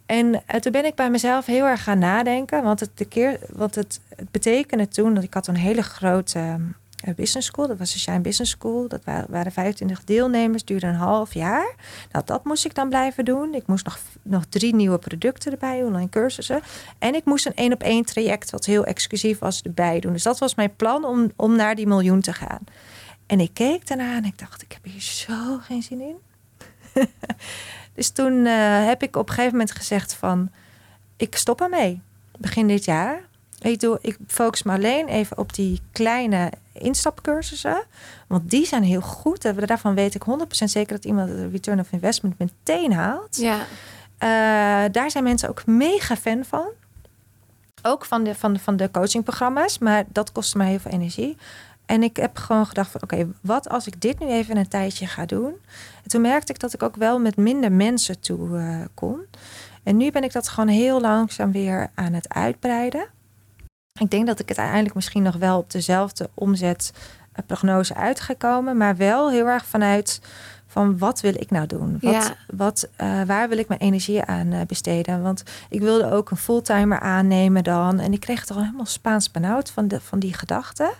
En uh, toen ben ik bij mezelf heel erg gaan nadenken. Want het, de keer, want het, het betekende toen dat ik had een hele grote business school. Dat was de Shine Business School. Dat waren, waren 25 deelnemers, duurde een half jaar. Nou, dat moest ik dan blijven doen. Ik moest nog, nog drie nieuwe producten erbij, online cursussen. En ik moest een één op één traject, wat heel exclusief was, erbij doen. Dus dat was mijn plan om, om naar die miljoen te gaan. En ik keek daarna en ik dacht, ik heb hier zo geen zin in. Dus toen uh, heb ik op een gegeven moment gezegd van... ik stop ermee, begin dit jaar. Ik, doe, ik focus me alleen even op die kleine instapcursussen. Want die zijn heel goed. En Daarvan weet ik 100% zeker dat iemand de return of investment meteen haalt. Ja. Eh, daar zijn mensen ook mega fan van. Ook van de, van de, van de coachingprogramma's. Maar dat kost mij heel veel energie. En ik heb gewoon gedacht van oké, wat als ik dit nu even een tijdje ga doen? En toen merkte ik dat ik ook wel met minder mensen toe eh, kon. En nu ben ik dat gewoon heel langzaam weer aan het uitbreiden. Ik denk dat ik het uiteindelijk misschien nog wel op dezelfde omzetprognose uit ga komen. Maar wel heel erg vanuit van wat wil ik nou doen? Wat, Ja. wat, eh, waar wil ik mijn energie aan eh, besteden? Want ik wilde ook een fulltimer aannemen dan. En ik kreeg het al helemaal Spaans benauwd van, de, van die gedachte.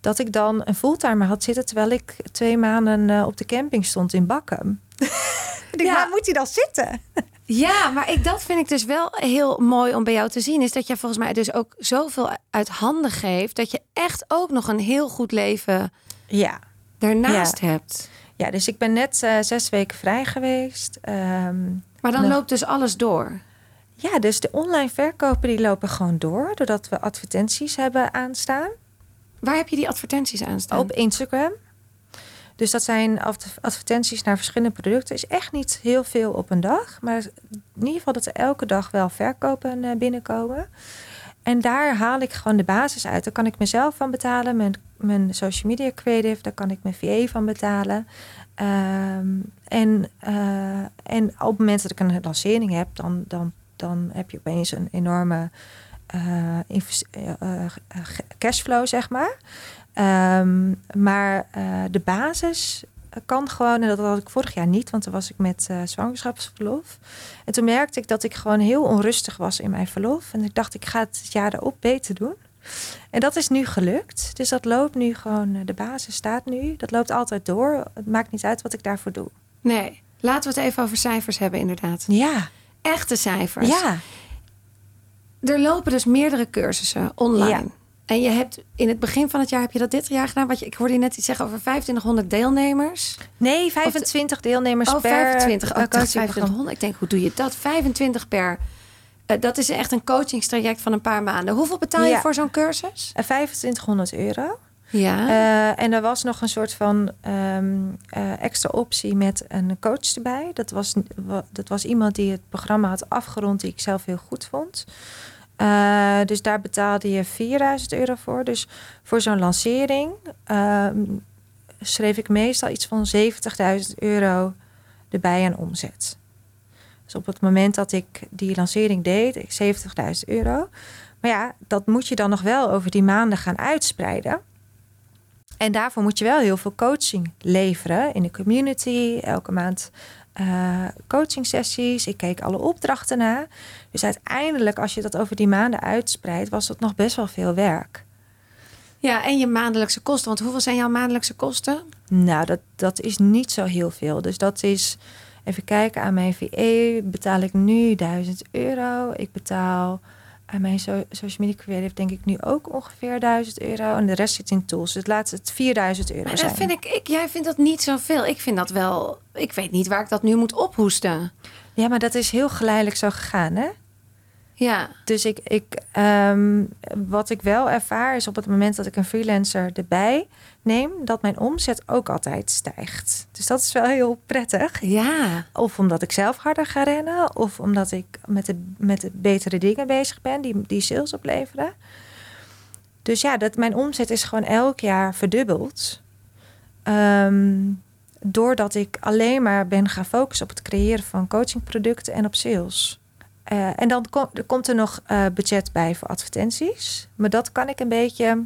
Dat ik dan een fulltimer had zitten terwijl ik twee maanden eh, op de camping stond in Bakken. Ja. Waar moet hij dan zitten? Ja, maar ik, dat vind ik dus wel heel mooi om bij jou te zien. Is dat je volgens mij dus ook zoveel uit handen geeft. Dat je echt ook nog een heel goed leven Ja. daarnaast hebt. Ja, dus ik ben net eh, zes weken vrij geweest. Ehm, Maar dan loopt dus alles door. ja, dus de online verkopen die lopen gewoon door. Doordat we advertenties hebben aanstaan Waar heb je die advertenties aan staan? op Instagram. Dus dat zijn adver- advertenties naar verschillende producten. Is echt niet heel veel op een dag. Maar in ieder geval dat er elke dag wel verkopen eh, binnenkomen. En daar haal ik gewoon de basis uit. Daar kan ik mezelf van betalen. Mijn, mijn social media creative. Daar kan ik mijn VA van betalen. Ehm, en, eh, en op het moment dat ik een lancering heb, dan, dan, dan heb je opeens een enorme eh, cashflow, zeg maar. Ehm, maar eh, de basis kan gewoon, en dat had ik vorig jaar niet, want toen was ik met eh, zwangerschapsverlof. En toen merkte ik dat ik gewoon heel onrustig was in mijn verlof. En ik dacht, ik ga het jaar erop beter doen. En dat is nu gelukt. Dus dat loopt nu gewoon, eh, de basis staat nu. Dat loopt altijd door. Het maakt niet uit wat ik daarvoor doe. Nee. Laten we het even over cijfers hebben, inderdaad. Ja, Echte cijfers. ja, Er lopen dus meerdere cursussen online. Ja. En je hebt in het begin van het jaar heb je dat dit jaar gedaan. Wat je, ik hoorde je net iets zeggen over 2500 deelnemers. nee, 25 deelnemers Oh, per 25. Oh, eh, ik dacht coachingprogramma. 2500. Ik denk, hoe doe je dat? 25 per. Eh, dat is echt een coachingstraject van een paar maanden. Hoeveel betaal je Ja. voor zo'n cursus? Eh, 2500 euro. Ja. Eh, en er was nog een soort van ehm, eh, extra optie met een coach erbij. Dat was, wa- dat was iemand die het programma had afgerond, die ik zelf heel goed vond. Eh, dus daar betaalde je 4000 euro voor. Dus voor zo'n lancering ehm, schreef ik meestal iets van 70.000 euro erbij aan omzet. Dus op het moment dat ik die lancering deed, ik 70.000 euro. Maar ja, dat moet je dan nog wel over die maanden gaan uitspreiden. En daarvoor moet je wel heel veel coaching leveren in de community. Elke maand eh coaching sessies. Ik keek alle opdrachten na. Dus uiteindelijk, als je dat over die maanden uitspreidt, was dat nog best wel veel werk. ja, en je maandelijkse kosten. Want hoeveel zijn jouw maandelijkse kosten? Nou, dat, dat is niet zo heel veel. Dus dat is, even kijken, aan mijn VE betaal ik nu 1000 euro. Ik betaal aan mijn so- social media creative denk ik nu ook ongeveer 1000 euro. En de rest zit in tools. Dus laat het 4000 euro Maar zijn. dat vind ik, ik, jij vindt dat niet zoveel. Ik vind dat wel. Ik weet niet waar ik dat nu moet ophoesten. Ja, maar dat is heel geleidelijk zo gegaan, hè? Ja. Dus ik, ik, ehm, wat ik wel ervaar is op het moment dat ik een freelancer erbij neem, dat mijn omzet ook altijd stijgt. Dus dat is wel heel prettig. Ja. Of omdat ik zelf harder ga rennen, of omdat ik met de, met de betere dingen bezig ben die, die sales opleveren. Dus ja, dat, mijn omzet is gewoon elk jaar verdubbeld. Ehm, doordat ik alleen maar ben gaan focussen op het creëren van coachingproducten en op sales. Eh, en dan kom, er komt er nog eh, budget bij voor advertenties. Maar dat kan ik een beetje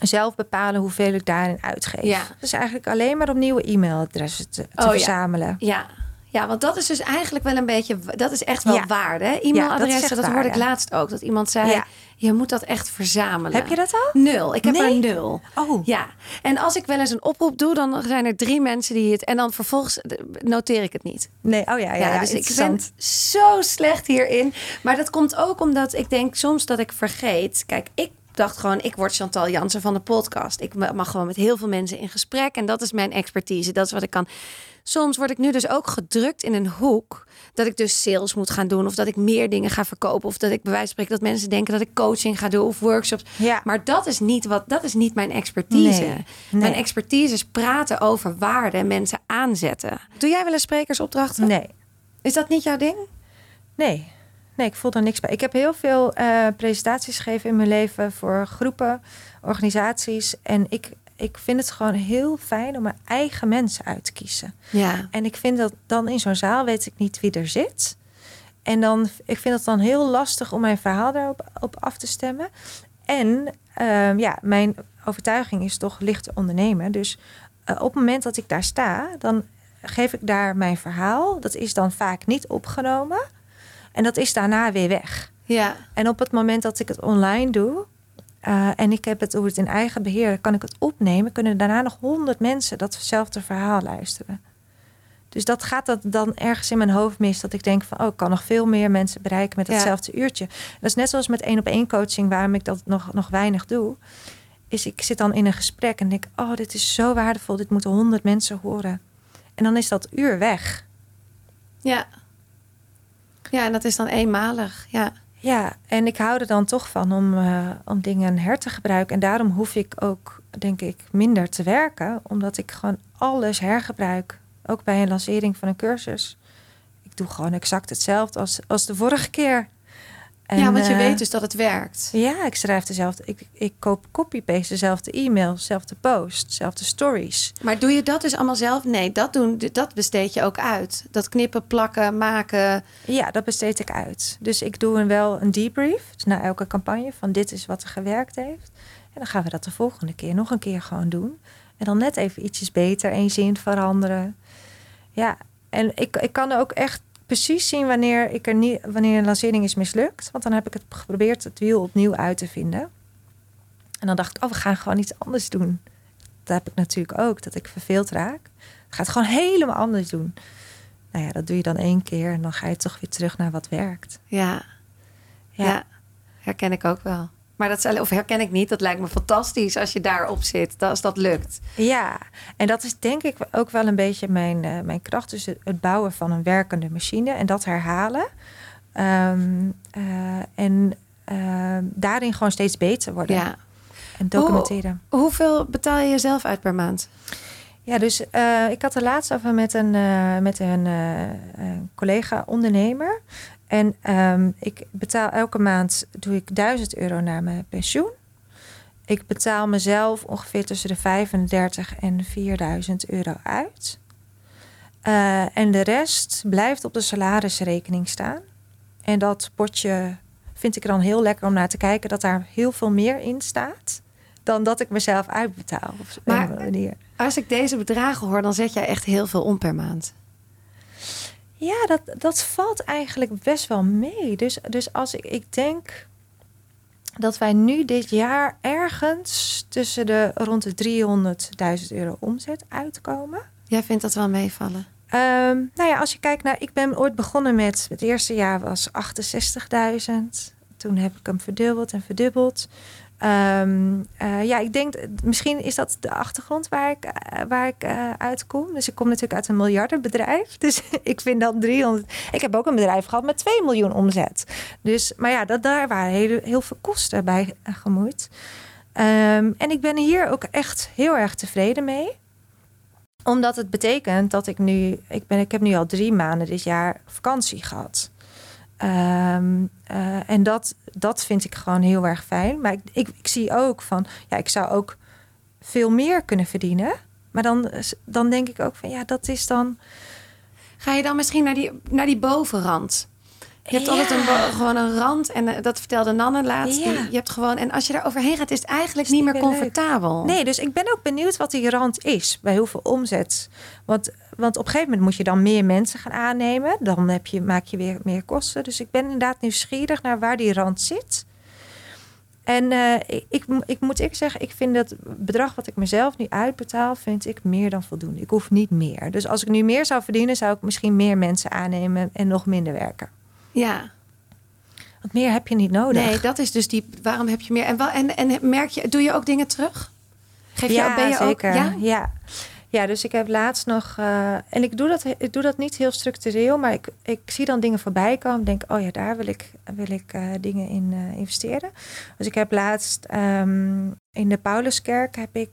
zelf bepalen hoeveel ik daarin uitgeef. Ja. Dus eigenlijk alleen maar om nieuwe e-mailadressen te, te Oh, verzamelen. Ja. Ja, want dat is dus eigenlijk wel een beetje, dat is echt wel Ja. waarde. Ja, dat E-mailadressen, dat, echt hoorde ik laatst ook. Dat iemand zei, Ja. je moet dat echt verzamelen. Heb je dat al? Nul. Ik heb Nee? er nul. Oh, Ja, en als ik wel eens een oproep doe, dan zijn er drie mensen die het. En dan vervolgens noteer ik het niet. nee. Oh ja, ja, ja, dus ik ben interessant. zo slecht hierin. Maar dat komt ook omdat ik denk soms dat ik vergeet. Kijk, ik dacht gewoon, ik word Chantal Jansen van de podcast. Ik mag gewoon met heel veel mensen in gesprek. En dat is mijn expertise. Dat is wat ik kan. Soms word ik nu dus ook gedrukt in een hoek. Dat ik dus sales moet gaan doen. Of dat ik meer dingen ga verkopen. Of dat ik bij wijze van spreken dat mensen denken dat ik coaching ga doen of workshops. Ja. Maar dat is niet wat dat is niet mijn expertise. Nee, nee. Mijn expertise is praten over waarde en mensen aanzetten. Doe jij wel eens sprekersopdrachten? Nee, Is dat niet jouw ding? nee. Nee, ik voel er niks bij. Ik heb heel veel eh, presentaties gegeven in mijn leven voor groepen, organisaties. En ik, ik vind het gewoon heel fijn om mijn eigen mensen uit te kiezen. Ja. En ik vind dat dan in zo'n zaal weet ik niet wie er zit. En dan, ik vind het dan heel lastig om mijn verhaal daarop op af te stemmen. En ehm, ja, mijn overtuiging is toch licht ondernemen. Dus eh, op het moment dat ik daar sta, dan geef ik daar mijn verhaal. Dat is dan vaak niet opgenomen. En dat is daarna weer weg. Ja. En op het moment dat ik het online doe. Eh, en ik heb het hoe het in eigen beheer, kan ik het opnemen. Kunnen daarna nog honderd mensen datzelfde verhaal luisteren. Dus dat gaat dat dan ergens in mijn hoofd mis. Dat ik denk van, oh, ik kan nog veel meer mensen bereiken met Ja. hetzelfde uurtje. Dat is net zoals met één op één coaching, waarom ik dat nog, nog weinig doe. Is ik zit dan in een gesprek en denk, oh, dit is zo waardevol. Dit moeten honderd mensen horen. En dan is dat uur weg. Ja. Ja, en dat is dan eenmalig. Ja. Ja, en ik hou er dan toch van om, eh, om dingen her te gebruiken. En daarom hoef ik ook, denk ik, minder te werken. Omdat ik gewoon alles hergebruik. Ook bij een lancering van een cursus. Ik doe gewoon exact hetzelfde als, als de vorige keer. En, ja, want je eh, weet dus dat het werkt. Ja, ik schrijf dezelfde. Ik, ik koop copy-paste dezelfde e-mail, dezelfde post, dezelfde stories. Maar doe je dat dus allemaal zelf? Nee, dat, doen, dat besteed je ook uit. Dat knippen, plakken, maken. Ja, dat besteed ik uit. Dus ik doe een, wel een debrief dus na elke campagne van dit is wat er gewerkt heeft. En dan gaan we dat de volgende keer nog een keer gewoon doen. En dan net even ietsjes beter, één zin veranderen. Ja, en ik, ik kan ook echt precies zien wanneer, ik er niet, wanneer een lancering is mislukt. Want dan heb ik het geprobeerd het wiel opnieuw uit te vinden. En dan dacht ik, oh, we gaan gewoon iets anders doen. Dat heb ik natuurlijk ook, dat ik verveeld raak. Ik ga het gewoon helemaal anders doen. Nou ja, dat doe je dan één keer en dan ga je toch weer terug naar wat werkt. Ja. Ja. ja. herken ik ook wel. Maar dat of herken ik niet. Dat lijkt me fantastisch als je daarop zit. dat- Als dat lukt. Ja, en dat is denk ik ook wel een beetje mijn, eh, mijn kracht. Dus het, het bouwen van een werkende machine en dat herhalen. Ehm, eh, en ehm, daarin gewoon steeds beter worden Ja. en documenteren. Hoeveel betaal je jezelf uit per maand? Ja, dus eh, ik had er laatst over met een, met een, een collega-ondernemer. En ehm, ik betaal elke maand doe ik 1000 euro naar mijn pensioen. Ik betaal mezelf ongeveer tussen de 35 en 4000 euro uit. Eh, en de rest blijft op de salarisrekening staan. En dat potje vind ik er dan heel lekker om naar te kijken dat daar heel veel meer in staat dan dat ik mezelf uitbetaal. Op Maar- manier. Als ik deze bedragen hoor, dan zet jij echt heel veel om per maand. Ja, dat, dat valt eigenlijk best wel mee. Dus, dus als ik, ik denk dat wij nu dit jaar ergens tussen de rond de 300.000 euro omzet uitkomen. Jij vindt dat wel meevallen? Ehm, nou ja, als je kijkt naar, ik ben ooit begonnen met, het eerste jaar was 68.000. Toen heb ik hem verdubbeld en verdubbeld. Ehm, eh, ja, ik denk, misschien is dat de achtergrond waar ik, eh, waar ik eh, uitkom. Dus ik kom natuurlijk uit een miljardenbedrijf. Dus ik vind dat 300. Ik heb ook een bedrijf gehad met 2 miljoen omzet. Dus, maar ja, dat, daar waren heel, veel kosten bij gemoeid. Ehm, en ik ben hier ook echt heel erg tevreden mee omdat het betekent dat ik nu, ik, ben, ik heb nu al drie maanden dit jaar vakantie gehad. Ehm, eh, en dat, dat vind ik gewoon heel erg fijn. Maar ik, ik, ik zie ook van, ja, ik zou ook veel meer kunnen verdienen. Maar dan, dan denk ik ook van, ja, dat is dan. Ga je dan misschien naar die, naar die bovenrand? Je hebt Ja. altijd een, gewoon een rand. En eh, dat vertelde Nanne laatst. Ja. Die- je hebt gewoon, en als je daar overheen gaat, is het eigenlijk Is niet meer leuk. comfortabel. Nee, dus ik ben ook benieuwd wat die rand is bij hoeveel omzet. Want, want op een gegeven moment moet je dan meer mensen gaan aannemen. Dan heb je, maak je weer meer kosten. Dus ik ben inderdaad nieuwsgierig naar waar die rand zit. En eh, ik, ik, ik moet ik zeggen, ik vind het bedrag wat ik mezelf nu uitbetaal, vind ik meer dan voldoende. Ik hoef niet meer. Dus als ik nu meer zou verdienen, zou ik misschien meer mensen aannemen en nog minder werken. Ja. Want meer heb je niet nodig. Nee, dat is dus die. Waarom heb je meer? En, en, en merk je, doe je ook dingen terug? Geef je, ja, ben je zeker. Ook, ja? ja. Ja, dus ik heb laatst nog. eh, en ik doe, dat, ik doe dat niet heel structureel, maar ik, ik zie dan dingen voorbij komen. Denk, oh ja, daar wil ik, wil ik eh, dingen in eh, investeren. Dus ik heb laatst ehm, in de Pauluskerk heb ik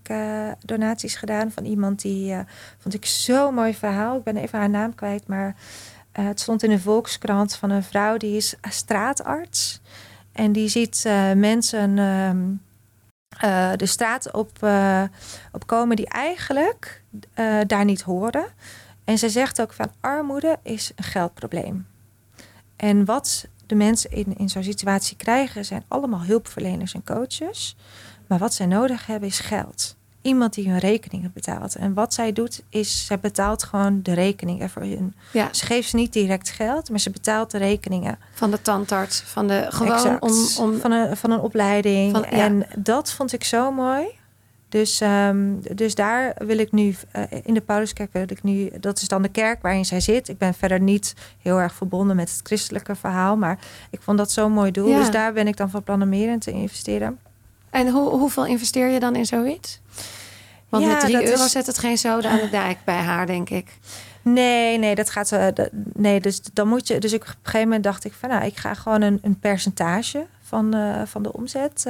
donaties gedaan van iemand die. vond ik zo'n mooi verhaal. Ik ben even haar naam kwijt, maar het stond in de Volkskrant van een vrouw die is straatarts. En die ziet mensen. ehm, eh, de straat op, eh, op komen die eigenlijk eh, daar niet horen. En ze zegt ook van armoede is een geldprobleem. En wat de mensen in, in zo'n situatie krijgen zijn allemaal hulpverleners en coaches. Maar wat zij nodig hebben is geld. Iemand die hun rekeningen betaalt. En wat zij doet is, zij betaalt gewoon de rekeningen voor hun. Ja, Ze geeft ze niet direct geld, maar ze betaalt de rekeningen. van de tandarts, van de gewoon om, om van, een, van een opleiding. Van- ja. En dat vond ik zo mooi. Dus, ehm, dus daar wil ik nu, eh, in de Pauluskerk wil ik nu, dat is dan de kerk waarin zij zit. Ik ben verder niet heel erg verbonden met het christelijke verhaal, maar ik vond dat zo'n mooi doel. Ja. Dus daar ben ik dan van plan om meer in te investeren. En hoe, hoeveel investeer je dan in zoiets? Want Ja, met 3 dat euro is- zet het geen zoden aan de dijk bij haar, denk ik. Nee, nee, dat gaat. eh, dat- nee, dus dan moet je. Dus ik, op een gegeven moment dacht ik van, nou, ik ga gewoon een, een percentage van, eh, van de omzet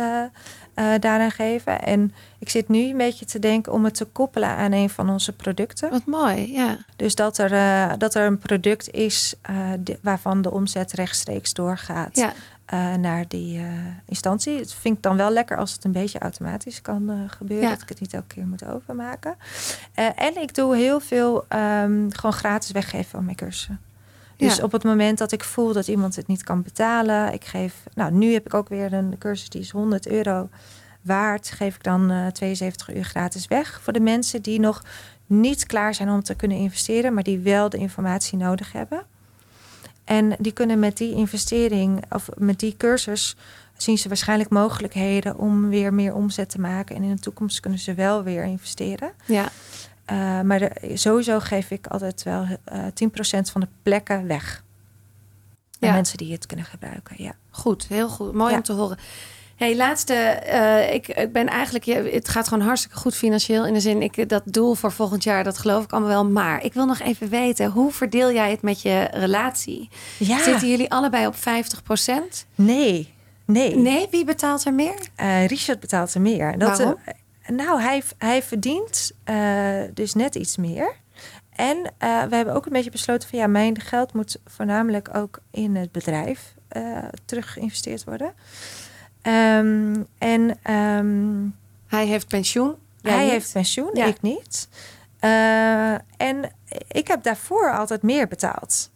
eh, daaraan geven. En ik zit nu een beetje te denken om het te koppelen aan een van onze producten. Wat mooi, ja. Dus dat er, eh, dat er een product is eh, waarvan de omzet rechtstreeks doorgaat ja. naar die instantie. Het vind ik dan wel lekker als het een beetje automatisch kan gebeuren. Ja. Dat ik het niet elke keer moet overmaken. En ik doe heel veel ehm, gewoon gratis weggeven van mijn cursussen. Dus Ja. op het moment dat ik voel dat iemand het niet kan betalen, ik geef. Nou, nu heb ik ook weer een cursus die is 100 euro waard. Geef ik dan eh 72 uur gratis weg voor de mensen die nog niet klaar zijn om te kunnen investeren, maar die wel de informatie nodig hebben. En die kunnen met die investering of met die cursus zien ze waarschijnlijk mogelijkheden om weer meer omzet te maken. En in de toekomst kunnen ze wel weer investeren. ja. Uh, maar de, sowieso geef ik altijd wel uh, 10% van de plekken weg. Aan Ja. mensen die het kunnen gebruiken. Ja. Goed, heel goed. Mooi Ja. om te horen. Hey, laatste. eh, ik, ik ben eigenlijk. Het gaat gewoon hartstikke goed financieel. In de zin, ik, dat doel voor volgend jaar, dat geloof ik allemaal wel. Maar ik wil nog even weten, hoe verdeel jij het met je relatie? ja. Zitten jullie allebei op 50%? Nee. Nee. Nee, wie betaalt er meer? Eh, Richard betaalt er meer. Dat, Waarom? eh, nou, hij, hij verdient eh, dus net iets meer. En eh, we hebben ook een beetje besloten van ja, mijn geld moet voornamelijk ook in het bedrijf eh terug geïnvesteerd worden. Ehm, en ehm, Hij heeft pensioen. hij niet? heeft pensioen, Ja. ik niet. En ik heb daarvoor altijd meer betaald.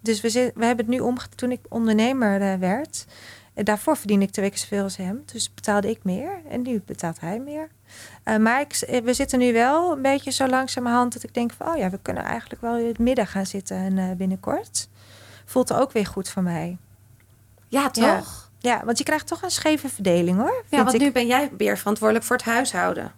Dus we, zit, we hebben het nu om toen ik ondernemer werd. daarvoor verdiende ik twee keer zoveel als hem. Dus betaalde ik meer. En nu betaalt hij meer. Eh, maar ik, eh, we zitten nu wel een beetje zo langzamerhand dat ik denk van... oh ja, we kunnen eigenlijk wel in het midden gaan zitten en, eh, binnenkort. Voelt ook weer goed voor mij. Ja, toch? Ja, want je krijgt toch een scheve verdeling hoor. Ja, want ik. nu ben jij weer verantwoordelijk voor het huishouden.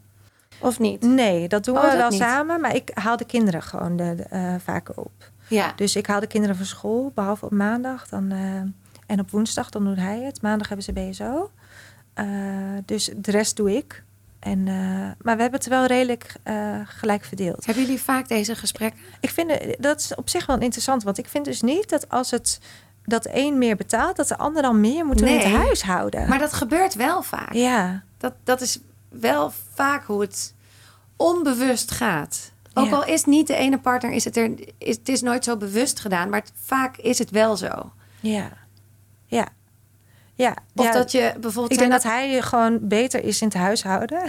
Of niet? Nee, dat doen Oh, we dat wel niet. samen. Maar ik haal de kinderen gewoon de, de, vaker op. Ja. Dus ik haal de kinderen van school, behalve op maandag. Dan, en op woensdag, dan doet hij het. Maandag hebben ze BSO. Dus de rest doe ik. En, eh, maar we hebben het wel redelijk eh, gelijk verdeeld. Hebben jullie vaak deze gesprekken? Ik vind het- dat is op zich wel interessant. Want ik vind dus niet dat als het dat een meer betaalt, dat de ander dan meer moet doen in Nee. het huishouden. Maar dat gebeurt wel vaak. ja, Dat, dat is wel vaak hoe het onbewust gaat. Ook Ja. al is niet de ene partner, is het, er, is, het is nooit zo bewust gedaan, maar het- vaak is het wel zo. ja. Ja, Of ja. dat je bijvoorbeeld. ik denk dat hij gewoon beter is in het huishouden.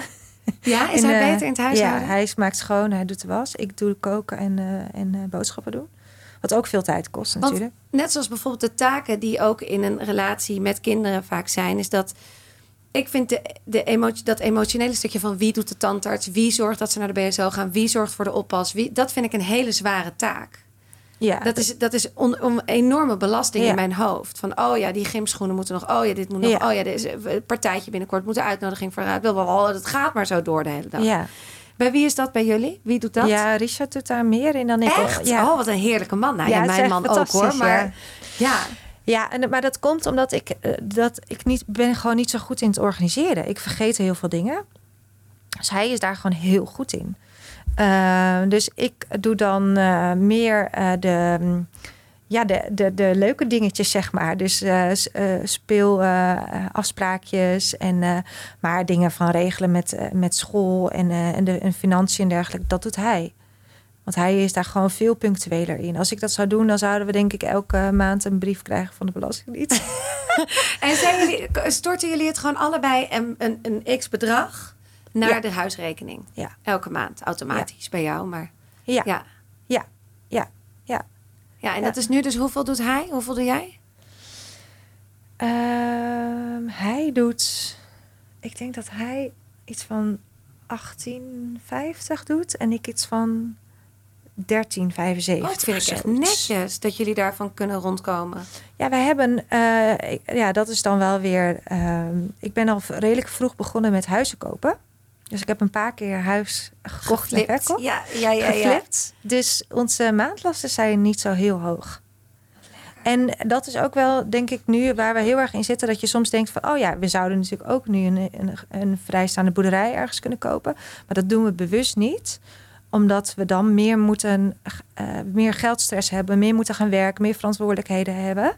Ja, is hij beter in het huishouden? Ja, hij maakt schoon, hij doet de was. Ik doe koken en, eh, en eh, boodschappen doen. Wat ook veel tijd kost Want natuurlijk. net zoals bijvoorbeeld de taken die ook in een relatie met kinderen vaak zijn, is dat ik vind de, de emotie, dat emotionele stukje van wie doet de tandarts, wie zorgt dat ze naar de BSO gaan, wie zorgt voor de oppas, wie, dat vind ik een hele zware taak. Ja, Dat is, dat is on, om enorme belasting Ja. in mijn hoofd. Van, oh ja, die gymschoenen moeten nog. Oh ja, dit moet nog. Ja. Oh ja, dit is een partijtje binnenkort. Moet een uitnodiging vooruit. Blablabla. Het gaat maar zo door de hele dag. ja. Bij wie is dat bij jullie? Wie doet dat? ja, Richard doet daar meer in dan ik. Echt? Ja. Oh, wat een heerlijke man. Nou, Ja, mijn man ook hoor. Maar ja, Ja, en, maar dat komt omdat ik, eh, dat ik niet, ben gewoon niet zo goed in het organiseren. Ik vergeet heel veel dingen. Dus hij is daar gewoon heel goed in. Uh, dus ik doe dan uh, meer uh, de, ja, de, de, de leuke dingetjes, zeg maar. Dus speelafspraakjes en maar dingen van regelen met, met school en, en, de, financiën en dergelijke. Dat doet hij. Want hij is daar gewoon veel punctueler in. Als ik dat zou doen, dan zouden we denk ik elke maand een brief krijgen van de Belastingdienst. en storten jullie het gewoon allebei een, een, een x naar de huisrekening? Ja. Elke maand, automatisch bij jou, maar... Ja. Ja. Ja. Ja. Ja, ja en dat is nu dus hoeveel doet hij? Hoeveel doe jij? Um, hij doet... Ik denk dat hij iets van 1850 doet en ik iets van 1375. Oh, dat vind ik echt netjes dat jullie daarvan kunnen rondkomen. Ja, wij hebben, uh, ja, dat is dan wel weer. Uh, ik ben al redelijk vroeg begonnen met huizen kopen. Dus ik heb een paar keer huis gekocht Geflipt. en verkocht. Ja, ja, ja, ja. Dus onze maandlasten zijn niet zo heel hoog. En dat is ook wel, denk ik, nu waar we heel erg in zitten. Dat je soms denkt van, oh ja, we zouden natuurlijk ook nu een, een, een vrijstaande boerderij ergens kunnen kopen. Maar dat doen we bewust niet omdat we dan meer moeten, uh, meer geldstress hebben, meer moeten gaan werken, meer verantwoordelijkheden hebben.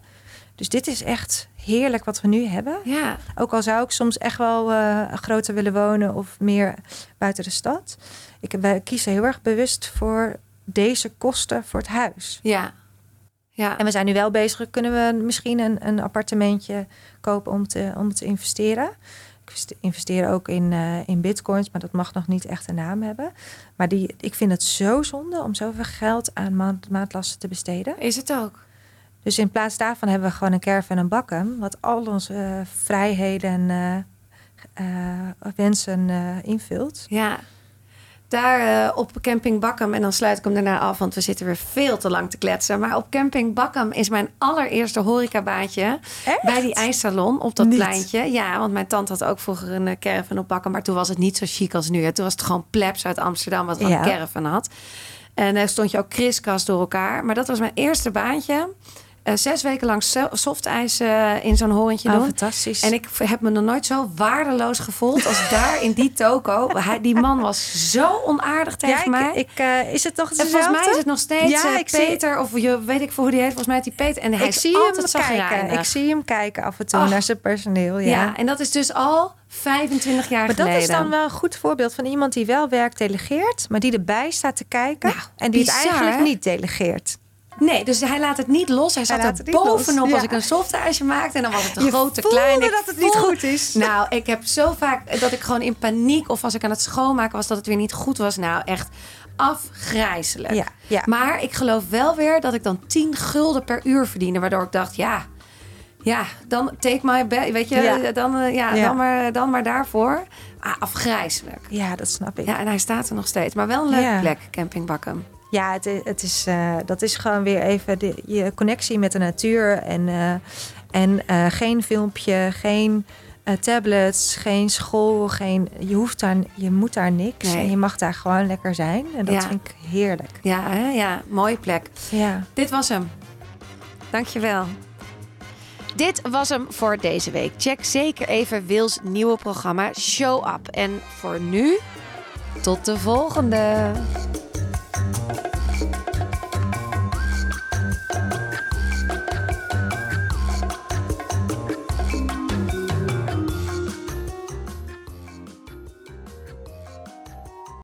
Dus dit is echt heerlijk wat we nu hebben. Ja. Ook al zou ik soms echt wel uh, groter willen wonen of meer buiten de stad. Ik, kiezen heel erg bewust voor deze kosten voor het huis. Ja. ja. En we zijn nu wel bezig. Kunnen we misschien een, een appartementje kopen om te, om te investeren? Ik investeer ook in, uh, in bitcoins, maar dat mag nog niet echt een naam hebben. Maar die, ik vind het zo zonde om zoveel geld aan maand, maandlasten te besteden. Is het ook? Dus in plaats daarvan hebben we gewoon een caravan en een bakken, wat al onze uh, vrijheden en uh, wensen invult. Ja, daar op Camping Bakkam. En dan sluit ik hem daarna af, want we zitten weer veel te lang te kletsen. Maar op Camping Bakkam is mijn allereerste horecabaantje. Bij die ijssalon op dat pleintje. Ja, want mijn tante had ook vroeger een caravan op Bakkam. Maar toen was het niet zo chic als nu. Hè. Toen was het gewoon plebs uit Amsterdam wat ja. een caravan had. En daar stond je ook kriskast door elkaar. Maar dat was mijn eerste baantje. Uh, zes weken lang softijs uh, in zo'n horentje oh, doen. fantastisch. En ik heb me nog nooit zo waardeloos gevoeld als daar in die toko. Hij, die man was zo onaardig tegen ja, mij. Ik, uh, is het nog hetzelfde? Volgens mij is het nog steeds ja, ik Peter. Zie... Of je weet ik voor hoe die heet. Volgens mij heet die Peter. En hij ik zie altijd hem kijken. Ik zie hem kijken af en toe naar zijn personeel. Ja. ja, en dat is dus al 25 jaar maar geleden. dat is dan wel een goed voorbeeld van iemand die wel werk delegeert, maar die erbij staat te kijken nou, en die bizar, het eigenlijk hè? niet delegeert. Nee, dus hij laat het niet los. Hij zat Hij er bovenop ja. als ik een softijsje maakte. En dan was het een Je grote, kleine. Ik dat het niet goed is. Nou, ik heb zo vaak dat ik gewoon in paniek... of als ik aan het schoonmaken was dat het weer niet goed was. Nou, echt afgrijzelijk. Ja, ja. Maar ik geloof wel weer dat ik dan 10 gulden per uur verdiende. Waardoor ik dacht, ja... Ja, dan take my bed. Weet je, Ja. Dan, eh, ja. Dan, maar, dan maar daarvoor. Ah, afgrijzelijk. Ja, dat snap ik. Ja, en hij staat er nog steeds. Maar wel een leuke plek, Camping Bakken. Ja, het, is, eh, dat is gewoon weer even de, je connectie met de natuur. En, eh, en eh, geen filmpje, geen tablets, geen school. Geen, je, hoeft daar, je moet daar niks. Nee. En je mag daar gewoon lekker zijn. En dat Ja. vind ik heerlijk. Ja, hè? ja, mooie plek. Ja. Dit was hem. Dankjewel. Dit was hem voor deze week. Check zeker even Wils nieuwe programma Show Up. En voor nu, tot de volgende. Thank you.